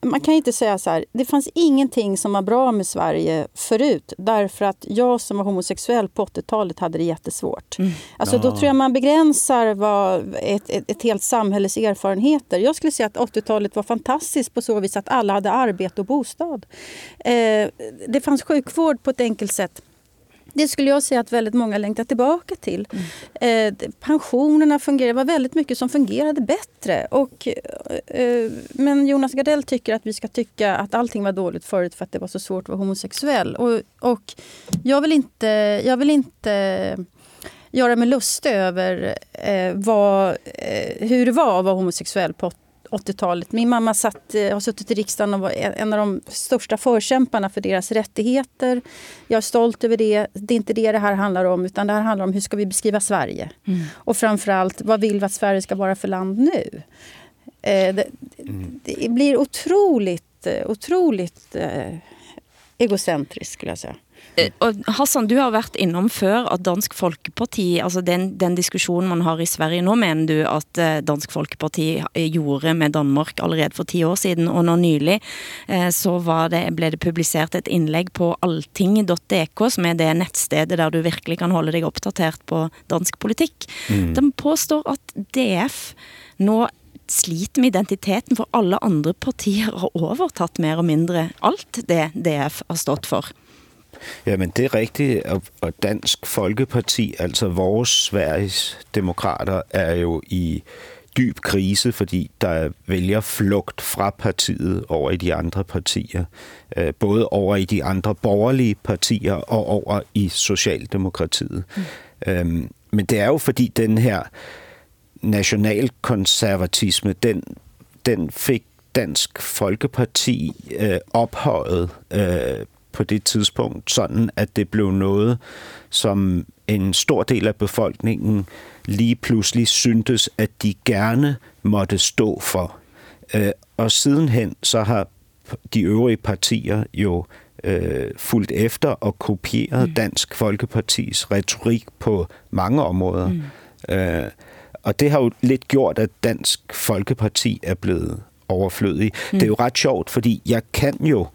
man kan inte säga så här, det fanns ingenting som var bra med Sverige förut därför att jag som var homosexuell på 80-talet hade det jättesvårt. Mm. Alltså, ja. Då tror jag man begränsar vad ett, ett, ett helt samhälles erfarenheter. Jag skulle säga att 80-talet var fantastiskt på så vis att alla hade arbete och bostad. Eh, det fanns sjukvård på ett enkelt sätt. Det skulle jag säga att väldigt många längtar tillbaka till. Mm. Eh, pensionerna fungerade, det var väldigt mycket som fungerade bättre. Och, eh, men Jonas Gardell tycker att vi ska tycka att allting var dåligt förut för att det var så svårt att vara homosexuell. Och, och jag vill inte, jag vill inte göra mig lustig över eh, vad, eh, hur det var att vara homosexuell på 80-talet. Min mamma satt, eh, har suttit i riksdagen och var en av de största förkämparna för deras rättigheter. Jag är stolt över det. Det är inte det det här handlar om, utan det här handlar om hur ska vi beskriva Sverige? Mm. Och framförallt, vad vill vi att Sverige ska vara för land nu? Eh, det, mm. det, blir otroligt, eh, otroligt eh, egocentriskt skulle jag säga. Eh, og Hassan, du har været innom før at Dansk Folkeparti, altså den, den diskussion man har i Sverige nå, mener du at eh, Dansk Folkeparti eh, gjorde med Danmark allerede for 10 år siden, og nå nylig så var det, blev det publiceret et indlæg på alting.dk, som er det netstedet der du virkelig kan holde dig opdateret på dansk politik. Mm. Den påstår at DF nå sliter med identiteten, for alle andre partier har overtaget mere og mindre alt det DF har stået for. Jamen, det er rigtigt, og, Dansk Folkeparti, altså vores Sveriges demokrater, er jo i dyb krise, fordi der vælger flugt fra partiet over i de andre partier. Øh, både over i de andre borgerlige partier og over i Socialdemokratiet. Mm. Øhm, men det er jo fordi den her nationalkonservatisme, den, den fik Dansk Folkeparti øh, ophøjet øh, på det tidspunkt, sådan at det blev noget, som en stor del af befolkningen lige pludselig syntes, at de gerne måtte stå for. Øh, og sidenhen så har de øvrige partier jo øh, fulgt efter og kopieret mm. Dansk Folkepartis retorik på mange områder. Mm. Øh, og det har jo lidt gjort, at Dansk Folkeparti er blevet overflødig. Mm. Det er jo ret sjovt, fordi jeg kan jo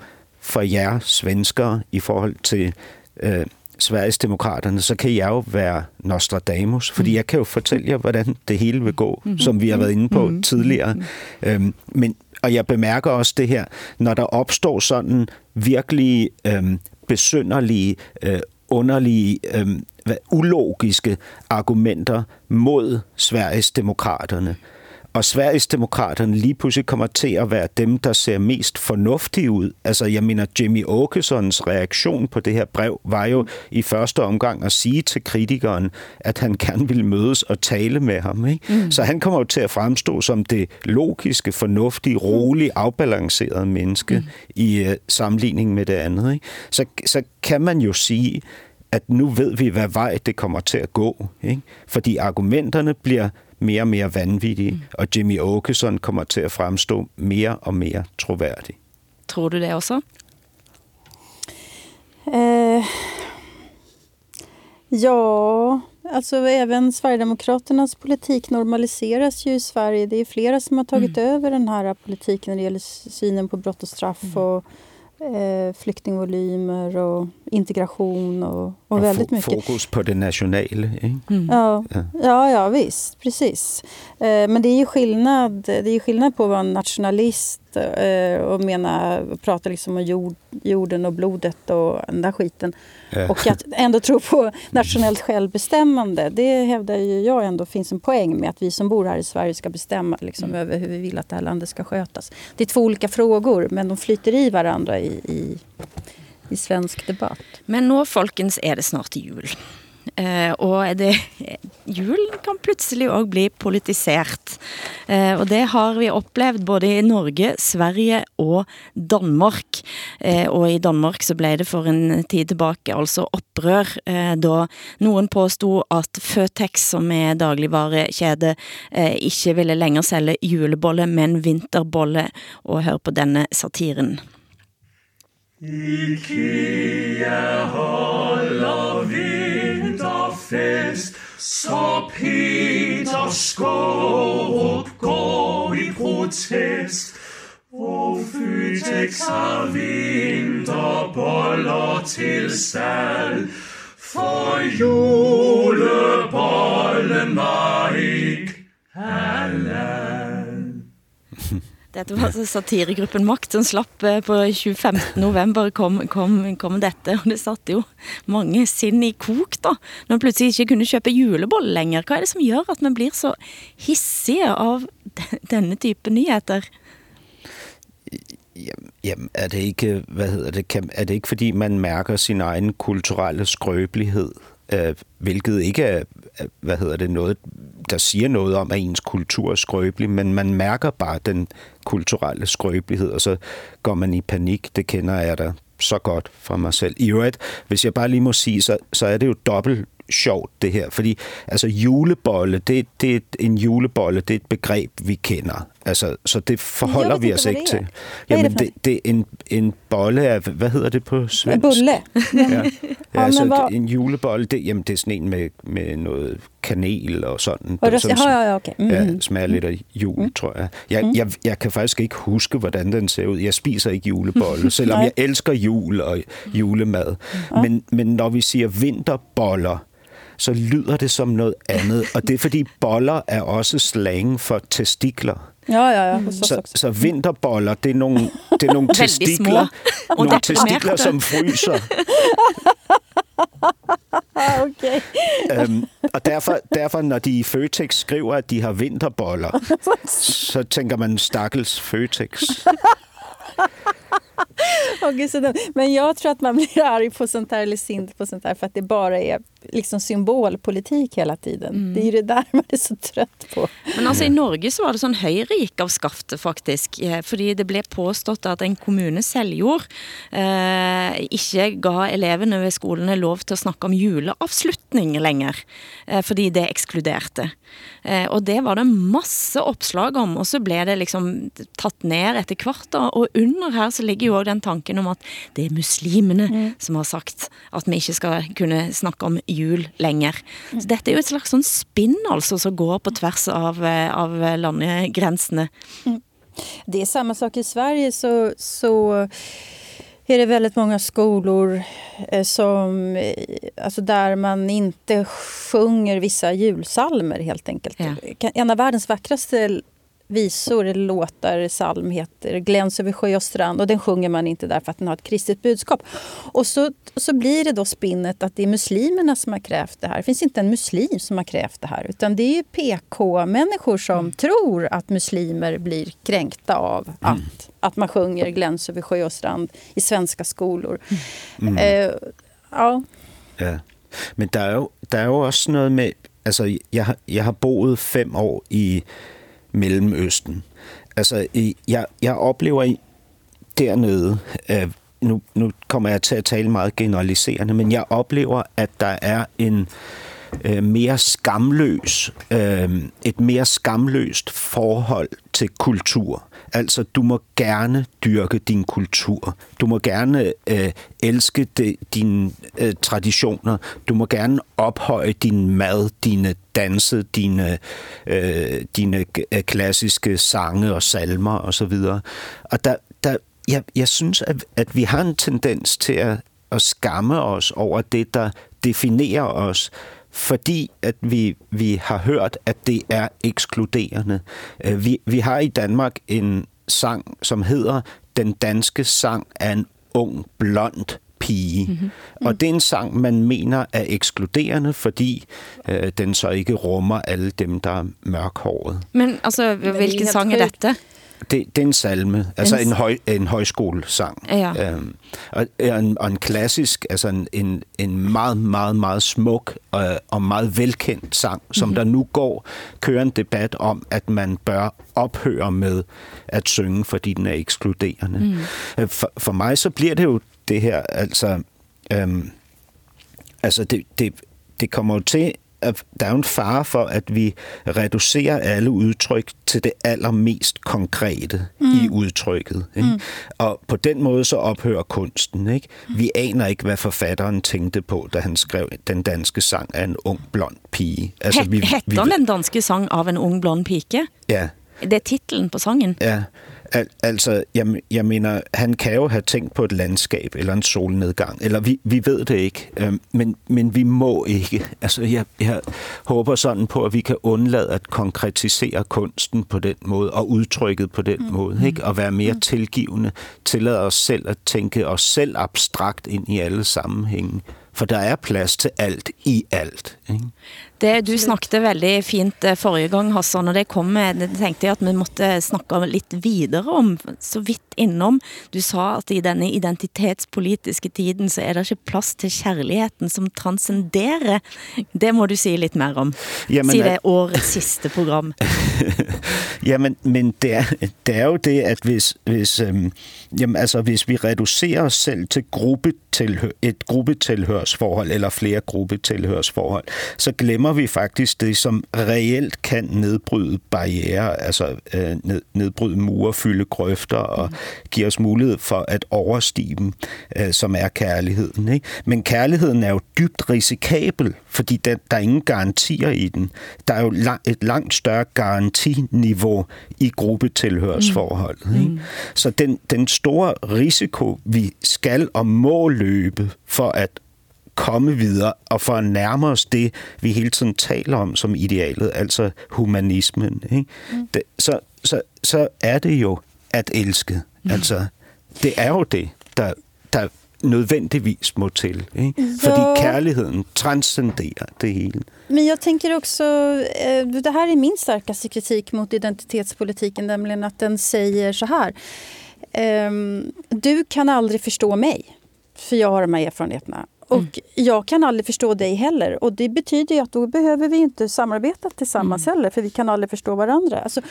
for jer svenskere i forhold til øh, Sveriges Demokraterne, så kan jeg jo være Nostradamus, fordi mm. jeg kan jo fortælle jer, hvordan det hele vil gå, mm-hmm. som vi har været inde på mm-hmm. tidligere. Mm-hmm. Øhm, men, og jeg bemærker også det her, når der opstår sådan virkelig øhm, besynderlige, øh, underlige, øhm, ulogiske argumenter mod Sveriges Demokraterne, og Sveriges Demokraterne lige pludselig kommer til at være dem, der ser mest fornuftige ud. Altså, jeg mener, Jimmy Åkessons reaktion på det her brev var jo i første omgang at sige til kritikeren, at han gerne ville mødes og tale med ham. Ikke? Mm. Så han kommer jo til at fremstå som det logiske, fornuftige, rolige, afbalancerede menneske mm. i uh, sammenligning med det andet. Ikke? Så, så kan man jo sige, at nu ved vi, hvad vej det kommer til at gå. Ikke? Fordi argumenterne bliver mere og mere vanvittige, mm. og Jimmy Åkesson kommer til at fremstå mere og mere troværdig. Tror du det også? Eh, ja, alltså även Sverigedemokraternas politik normaliseras ju i Sverige. Det är flera som har tagit mm. över den här politiken när det gäller synen på brott och straff mm. och eh, flyktingvolymer och integration och, och, väldigt mycket. Fokus på det nationella. Mm. Ja, ja, ja, visst, precis. Eh, men det är ju skillnad, det är skillnad på att vara nationalist eh, och mena, prata liksom om jord, jorden och blodet och den där skiten. Ja. Och att ändå tro på nationellt självbestämmande. Det hävdar ju jag ändå finns en poäng med att vi som bor här i Sverige ska bestämma liksom, mm. över hur vi vill att det här landet ska skötas. Det är två olika frågor men de flyter i varandra i, i, i svensk debatt. Men nu folkens är det snart jul. Eh, og det, julen kan pludselig også bli politisert. Eh, og det har vi opplevd både i Norge, Sverige og Danmark. Eh, og i Danmark så blev det for en tid tilbake altså opprør, eh, da nogen påstod at Føtex, som er dagligvarekjede, eh, ikke ville længere sælge julebolle, men vinterbolle. Og hør på denne satiren. IKEA holder fest, så Peter Skårup går i protest. Og Fytex har vinterboller til salg, for julebollen var ikke halal. Dette var altså satiregruppen Makt som slapp eh, på 25. november kom, kom, kom dette, og det satte jo mange sinn i kok da, når man pludselig ikke kunne kjøpe julebolle lenger. Hva er det som gjør at man blir så hissige av denne type nyheter? Jamen, jamen er det ikke, hvad hedder det, kan, er det ikke fordi man mærker sin egen kulturelle skrøbelighed, øh, hvilket ikke er, hvad hedder det, noget, der siger noget om, at ens kultur er skrøbelig, men man mærker bare den kulturelle skrøbelighed, og så går man i panik. Det kender jeg da så godt fra mig selv. I øvrigt, hvis jeg bare lige må sige, så, så er det jo dobbelt sjovt det her, fordi altså julebolle, det, det er en julebolle, det er et begreb, vi kender. Altså, så det forholder vi os ikke til. Jamen, det, det er en, en bolle af, hvad hedder det på svensk? En bulle. ja, ja altså, hvor... en julebolle, det, jamen, det er sådan en med, med noget kanel og sådan. Og det, sådan, ja, okay. Mm-hmm. ja, smager lidt af jul, mm. tror jeg. Jeg, mm. jeg. Jeg kan faktisk ikke huske, hvordan den ser ud. Jeg spiser ikke julebolle, selvom jeg elsker jul og julemad. Mm. Men, men når vi siger vinterboller, så lyder det som noget andet. Og det er fordi boller er også slang for testikler. Ja, ja, ja. Så, så vinterboller, det er nogle, det er nogle testikler, nogle testikler, som fryser. Okej. Øhm, og derfor, derfor, når de i Føtex skriver, at de har vinterboller, så tænker man, stakkels Føtex. Okej, så den, men jag tror att man blir arg på sånt här eller sint på sånt här för att det bara är liksom symbolpolitik hela tiden. Det är ju det där man är så trött på. Men altså i Norge så var det sånn høyrik av skaftet faktisk, eh, fordi det ble påstått at en kommune Seljord eh, ikke ga elevene ved skolene lov til å snakke om juleavslutning lenger, eh, fordi det ekskluderte. Eh, og det var det masse oppslag om, og så ble det liksom tatt ned etter hvert da, og under her så ligger jo også den tanken om at det er muslimene som har sagt at vi ikke skal kunne snakke om jul lenger. Så dette er jo et slags sånn spinn altså som går på tvers av, eh, av landegrensene. Det är samma sak i Sverige så, så är det väldigt många skolor eh, som, eh, alltså där man inte sjunger vissa julsalmer helt enkelt. Ja. En av världens vackraste visor eller låtar, psalm heter Gläns över sjö och strand och den sjunger man inte där för att den har ett kristet budskap. Och så, så blir det då spinnet att det är muslimerna som har krävt det här. Det finns inte en muslim som har krävt det här utan det är ju PK-människor som tror att muslimer blir kränkta av att, att man sjunger Gläns över sjö och strand i svenska skolor. Eh, ja. Ja. Men jo, der er jo også noget med, jeg, har- jeg har boet fem år i Mellemøsten. Altså jeg, jeg oplever dernede, øh, nu, nu kommer jeg til at tale meget generaliserende, men jeg oplever, at der er en øh, mere skamløs, øh, et mere skamløst forhold til kultur. Altså, du må gerne dyrke din kultur. Du må gerne øh, elske de, dine øh, traditioner. Du må gerne ophøje din mad, dine danse, dine, øh, dine øh, klassiske sange og salmer osv. Og, og der, der, jeg, jeg synes, at, at vi har en tendens til at, at skamme os over det, der definerer os, fordi at vi, vi har hørt, at det er ekskluderende. Øh, Vi, vi har i Danmark en sang, som hedder Den danske sang er en ung, blond pige. Mm-hmm. Og det er en sang, man mener er ekskluderende, fordi øh, den så ikke rummer alle dem, der er mørkhåret. Men altså, hvilken sang er dette? Det, det er en salme, altså En- en, høj, en højskolesang. Ja. Øhm, og, og, en, og en klassisk, altså en, en, en meget, meget, meget smuk og, og meget velkendt sang, som Mhm. der nu går, kører en debat om, at man bør ophøre med at synge, fordi den er ekskluderende. Mm. For, for mig så bliver det jo det her, altså, øhm, altså det, det, det kommer jo til, der er jo en fare for, at vi reducerer alle udtryk til det allermest konkrete mm. i udtrykket. Ikke? Mm. Og på den måde så ophører kunsten. Ikke? Vi aner ikke, hvad forfatteren tænkte på, da han skrev den danske sang af en ung blond pige. Altså, Het, heter den danske sang av en ung blond pike? Ja, Det er titlen på sangen. Ja, al- altså, jeg, jeg mener, han kan jo have tænkt på et landskab eller en solnedgang, eller vi, vi ved det ikke, øhm, men, men vi må ikke. Altså, jeg, jeg håber sådan på, at vi kan undlade at konkretisere kunsten på den måde, og udtrykket på den mm. måde, ikke? og være mere mm. tilgivende, tillade os selv at tænke os selv abstrakt ind i alle sammenhænge, for der er plads til alt i alt. Ikke? Det, du snakket veldig fint eh, forrige gang, Hassan, og det kom med, tenkte jeg at vi måtte snakke litt videre om, så vidt innom. Du sa at i denne identitetspolitiske tiden, så er det ikke plads til kærligheten som transcenderer. Det må du si litt mer om. Jamen, si at- det årets sidste program. Jamen, men det er, det er jo det, at hvis, hvis, øhm, jamen, altså, hvis vi reducerer os selv til gruppetilhør, et gruppetilhørsforhold eller flere gruppetilhørsforhold, så glemmer vi faktisk det, som reelt kan nedbryde barriere, altså øh, ned, nedbryde mure, fylde grøfter og give os mulighed for at overstige dem, øh, som er kærligheden. Ikke? Men kærligheden er jo dybt risikabel, fordi den, der er ingen garantier i den. Der er jo lang, et langt større garantiniveau i gruppetilhørsforholdet. Mm. Ikke? Så den, den store risiko, vi skal og må løbe for at komme videre, og for at nærme os det, vi hele tiden taler om som idealet, altså humanismen, ikke? Mm. Det, så, så, så er det jo at elske. Mm. Altså, det er jo det, der, der nødvendigvis må til. Ikke? Ja. Fordi kärligheten transcenderar det hele. Men jag tänker också, eh, det här är min starkaste kritik mot identitetspolitiken, nämligen att den säger så här. Ehm, du kan aldrig förstå mig, för jag har de här erfarenheterna. Och mm. jag kan aldrig förstå dig heller. Och det betyder ju att då behöver vi inte samarbeta tillsammans mm. heller, för vi kan aldrig förstå varandra. Alltså,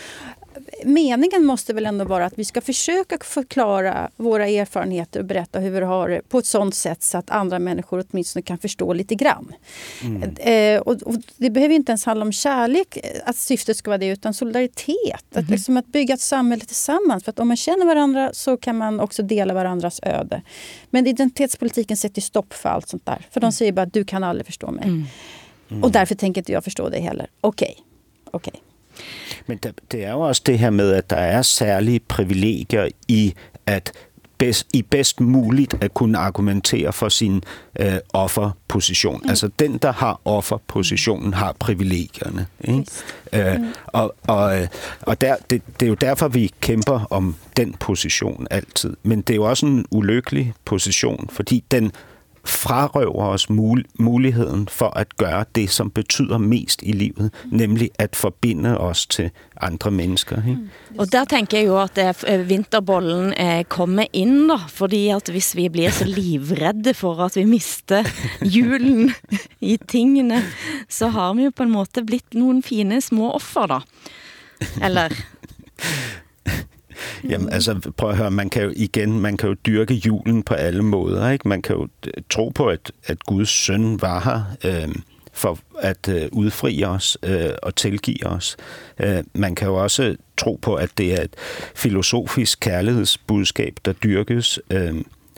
meningen måste väl ändå vara att vi ska försöka förklara våra erfarenheter och berätta hur vi har det på ett sånt sätt så att andra människor åtminstone kan förstå lite grann. Mm. Eh, och, och, det behöver inte ens handla om kärlek, att syftet ska vara det, utan solidaritet. Mm. Att, liksom, att bygga ett samhälle tillsammans. För att om man känner varandra så kan man också dela varandras öde. Men identitetspolitiken sätter stopp för allt sånt där. För de mm. säger bara att du kan aldrig förstå mig. Mm. Och därför tänker inte jag förstå dig heller. Okej. Okay. okay. Men der, det er jo også det her med, at der er særlige privilegier i at bedst, i bedst muligt at kunne argumentere for sin øh, offerposition. Mm. Altså den, der har offerpositionen, har privilegierne. Ikke? Øh, mm. Og, og, øh, og der, det, det er jo derfor, vi kæmper om den position altid. Men det er jo også en ulykkelig position, fordi den frarøver os mul- muligheden for at gøre det, som betyder mest i livet, nemlig at forbinde os til andre mennesker. Ikke? Mm. Og der tænker jeg jo, at eh, det eh, vinterbollen eh, er kommet ind, da, fordi at hvis vi bliver så livredde for at vi mister julen i tingene, så har vi jo på en måte blitt nogle fine små offer, da. Eller... Jamen altså, prøv at høre, man kan jo igen, man kan jo dyrke julen på alle måder, ikke? Man kan jo øh, tro på, at, at Guds søn var her øh, for at øh, udfri os øh, og tilgive os. Øh, man kan jo også tro på, at det er et filosofisk kærlighedsbudskab, der dyrkes. Øh,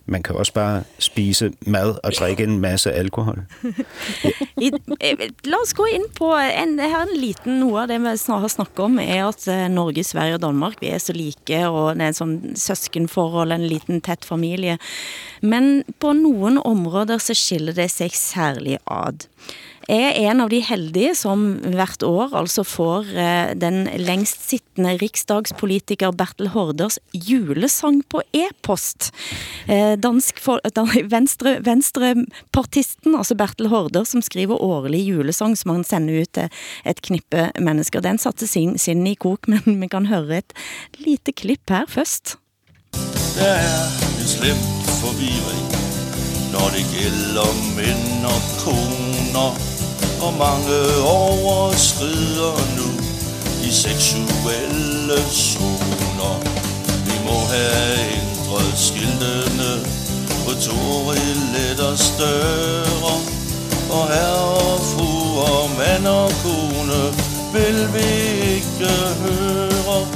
man kan også bare spise mad og drikke en masse alkohol. I, eh, lad os gå ind på en, her en liten noget af det, vi har snakket om, er at eh, Norge, Sverige og Danmark, vi er så like, og det er en sådan søskenforhold, en liten tæt familie. Men på nogle områder så skiller det sig særligt ad er en av de heldige som hvert år altså får eh, den længst sittende riksdagspolitiker Bertel Horders julesang på e-post. Eh, dansk for, venstre, venstrepartisten, altså Bertel Horder, som skriver årlig julesang, som han sender ut til et knippe mennesker. Den satte sin, sin i kok, men vi kan høre et lite klipp her først. Der er en slem forvirring, når det gælder mænd og koner og mange overskrider nu de seksuelle zoner. Vi må have ændret skiltene på toiletters døre, og herre og fru og mand og kone vil vi ikke høre.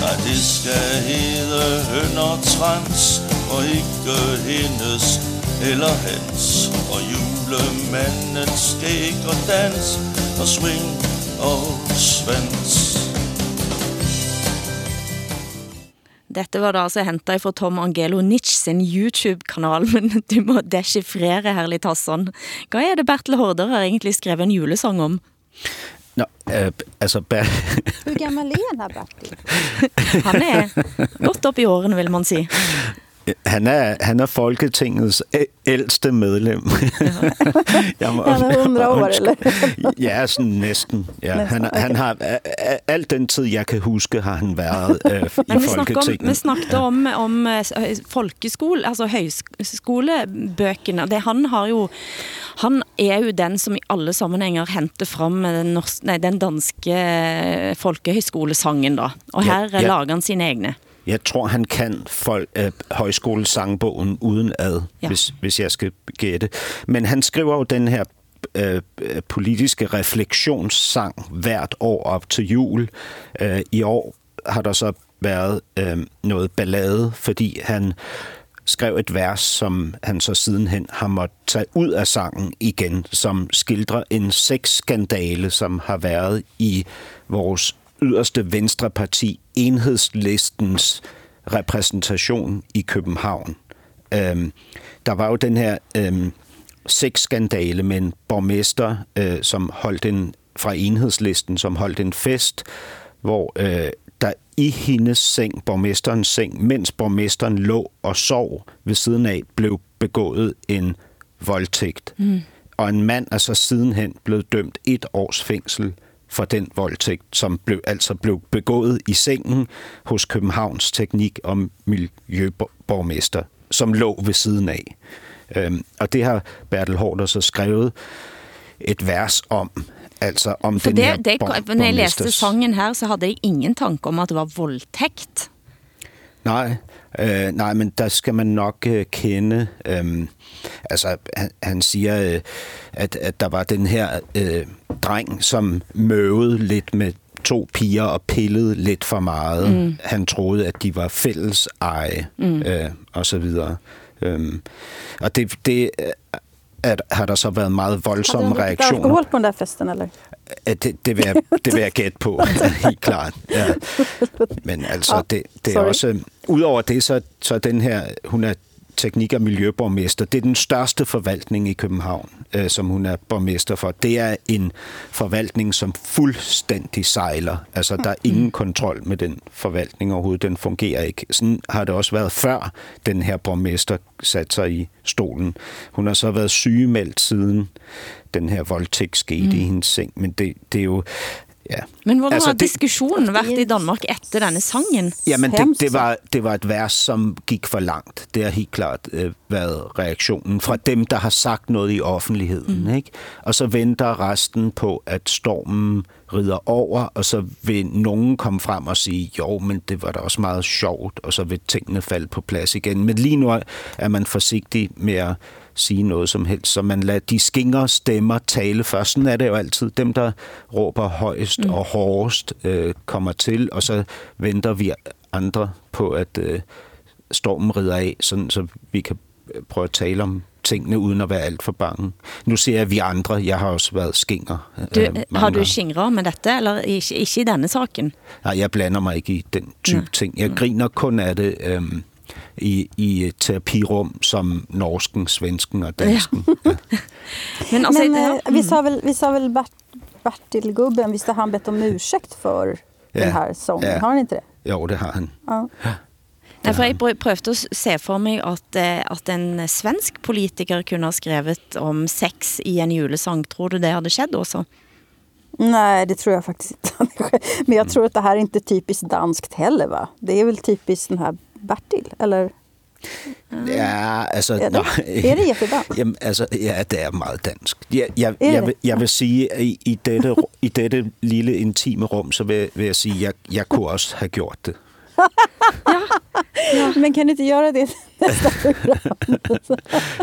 Nej, det skal hedde høn og trans, og ikke hendes eller hans Og julemanden skæg og dans Og swing og svans Dette var da altså hentet fra Tom Angelo Nitsch sin YouTube-kanal, men du må dechiffrere herlig Tasson. Hvad er det Bertel Hårder har egentlig skrevet en julesang om? Nå, øh, altså... Ber- Hur gammal er han Bertil? han er godt op i årene, vil man sige. Han er, han er Folketingets ældste medlem. jeg må, han er 100 år, eller? ja, sådan næsten. Ja. Næsten, han, okay. han har, alt den tid, jeg kan huske, har han været øh, i vi Folketinget. Om, vi snakkede om, om uh, folkeskole, altså høyskolebøkene. Det, han har jo, han er jo den, som i alle sammenhænger henter frem den, norsk, nej, den danske øh, folkehøyskolesangen da. Og her ja, ja. lager han sine egne. Jeg tror, han kan folk, øh, højskolesangbogen uden ad, ja. hvis, hvis jeg skal gætte. Men han skriver jo den her øh, politiske refleksionssang hvert år op til jul. Øh, I år har der så været øh, noget ballade, fordi han skrev et vers, som han så sidenhen har måttet tage ud af sangen igen, som skildrer en sexskandale, som har været i vores yderste venstreparti, enhedslistens repræsentation i København. Øhm, der var jo den her øhm, sexskandale med en borgmester, øh, som holdt en fra enhedslisten, som holdt en fest, hvor øh, der i hendes seng, borgmesterens seng, mens borgmesteren lå og sov ved siden af, blev begået en voldtægt. Mm. Og en mand er så sidenhen blevet dømt et års fængsel for den voldtægt, som blev, altså blev begået i sengen hos Københavns Teknik- og Miljøborgmester, som lå ved siden af. Øhm, og det har Bertel Hårder så skrevet et vers om, altså om For den det, her det, bor- når jeg læste sangen her, så havde jeg ingen tanke om, at det var voldtægt. Nej, øh, nej, men der skal man nok øh, kende. Øh, altså, han, han siger, øh, at, at der var den her øh, dreng, som møvede lidt med to piger og pillede lidt for meget. Mm. Han troede, at de var fælles eje, Mm. øh, og så videre. Øhm, og det, det at, har der så været meget voldsomme han druckit reaktioner. alkohol på den där festen eller? Det, det, vil jeg, det vil jeg gætte på, helt klart. Ja. Men altså, det, det er sorry. også... Udover det, så, så den her, hun er teknik- og miljøborgmester. Det er den største forvaltning i København, øh, som hun er borgmester for. Det er en forvaltning, som fuldstændig sejler. Altså, der er ingen kontrol med den forvaltning overhovedet. Den fungerer ikke. Sådan har det også været før, den her borgmester satte sig i stolen. Hun har så været sygemeldt siden den her voldtægt skete mm. i hendes seng. Men det, det er jo... Ja. Men hvordan Altså, har det- diskussionen været i Danmark efter denne sangen? Jamen, det, det, var, det var et vers, som gik for langt. Det har helt klart øh, været reaktionen fra dem, der har sagt noget i offentligheden. Mm. Ikke? Og så venter resten på, at stormen rider over, og så vil nogen komme frem og sige, jo, men det var da også meget sjovt, og så vil tingene falde på plads igen. Men lige nu er man forsigtig med at sige noget som helst, så man lader de skingre stemmer tale først. Sådan er det jo altid. Dem, der råber højst mm. og hårdest, øh, kommer til, og så venter vi andre på, at øh, stormen rider af, sådan, så vi kan øh, prøve at tale om tingene, uden at være alt for bange. Nu ser jeg vi andre. Jeg har også været skinger. Du, øh, har du skingret med dette, eller ikke, ikke i denne saken? Nej, jeg blander mig ikke i den type Nej. ting. Jeg griner kun af det øhm, i, i et terapirum som norsken, svensken og dansken. Ja. Men, altså, Men ja. eh, vi sa väl, vi sa väl Bert, Bertil-gubben, visst har han bett om ursäkt för Ja. den här sången? Ja. Har han inte det? Jo, det har han. Ja. Nei, for jeg prøv- prøvde å se for meg at, eh, at en svensk politiker kunne ha skrevet om sex i en julesang. Tror du det hadde skjedd også? Nej, det tror jag faktiskt inte. Men jag tror att det här är inte typiskt danskt heller va? Det är väl typiskt den här Bertil, eller? Ja, altså... Er det? Er det jättedansk? Jamen, altså, ja, det er meget dansk. Jeg, jeg, jeg, det? vil, jeg vil sige, at i, i, dette, i dette lille intime rum, så vil, vil jeg sige, at jeg, jeg kunne også have gjort det. Men kan du inte göra det nästa program?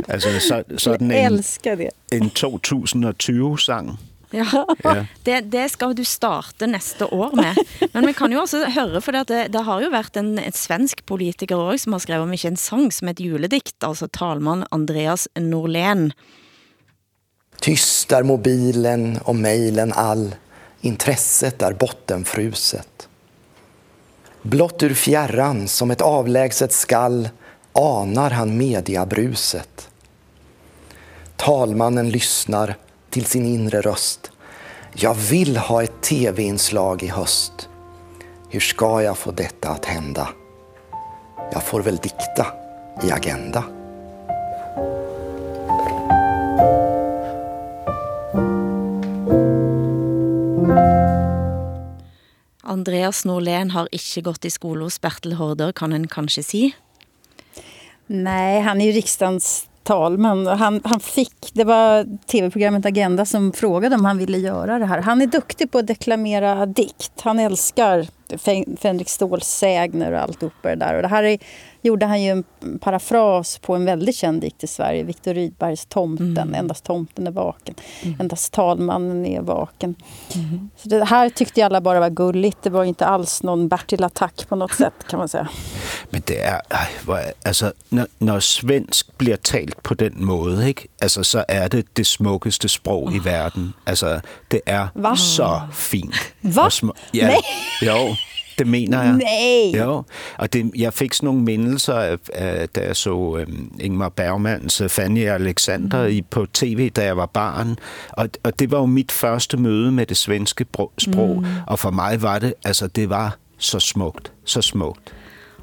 Altså, så, sådan en, älskar det. en 2020-sang. Ja, Ja. det, det skal du starte næste år med. Men vi kan jo også høre, for det, det har jo været en, en svensk politiker også, som har skrevet om ikke en sang, som et juledikt, altså talmann Andreas Norlén. Tyst är mobilen och mejlen all. Intresset är bottenfruset. Blott ur fjärran som ett avlägset skall anar han mediabruset. Talmannen lyssnar till sin inre röst. Jag vill ha ett tv-inslag i höst. Hur ska jag få detta att hända? Jag får väl dikta i Agenda. Andreas Norlén har ikke gått i skole hos Bertel Hårder, kan en kanskje si. Nej, han är ju riksdagens talman. Han, han fick, det var tv-programmet Agenda som frågade om han ville göra det här. Han är duktig på att deklamera dikt. Han älskar Fänrik Ståls sägner och allt uppe det där. Och det här är, gjorde han ju en parafras på en väldigt känd dikt i Sverige, Viktor Rydbergs Tomten. Endast tomten är vaken. Endast talmannen är vaken. Så det här tyckte alla bara var gulligt. Det var inte alls någon Bertil-attack på något sätt kan man säga. Men det ej, hvor, er- altså, når, når svensk bliver talt på den måde, ikke? Altså, så er det det smukkeste sprog oh. i verden. Altså, det er Hva? så fint. Smu- ja, Nej. Jo, det mener jeg. Nej! Jo, og det, jeg fik sådan nogle mindelser, af, af, da jeg så øhm, Ingmar Bergmans øh, Fanny Alexander i, på tv, da jeg var barn. Og, og det var jo mit første møde med det svenske sprog. Mm. Og for mig var det, altså det var så smukt, så smukt.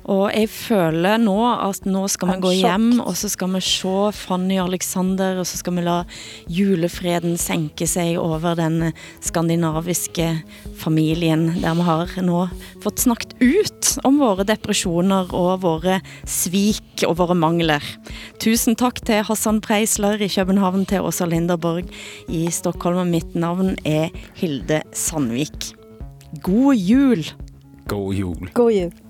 Og jeg føler nå at nå skal vi gå hjem, og så skal vi se Fanny og Alexander, og så skal vi la julefreden sænke sig over den skandinaviske familien, der vi har nå fått snakket ut om våre depressioner og våre svik og våre mangler. Tusen tak til Hassan Preisler i København, til Åsa Linderborg i Stockholm, og mitt navn er Hilde Sandvik. God jul! God jul. God jul.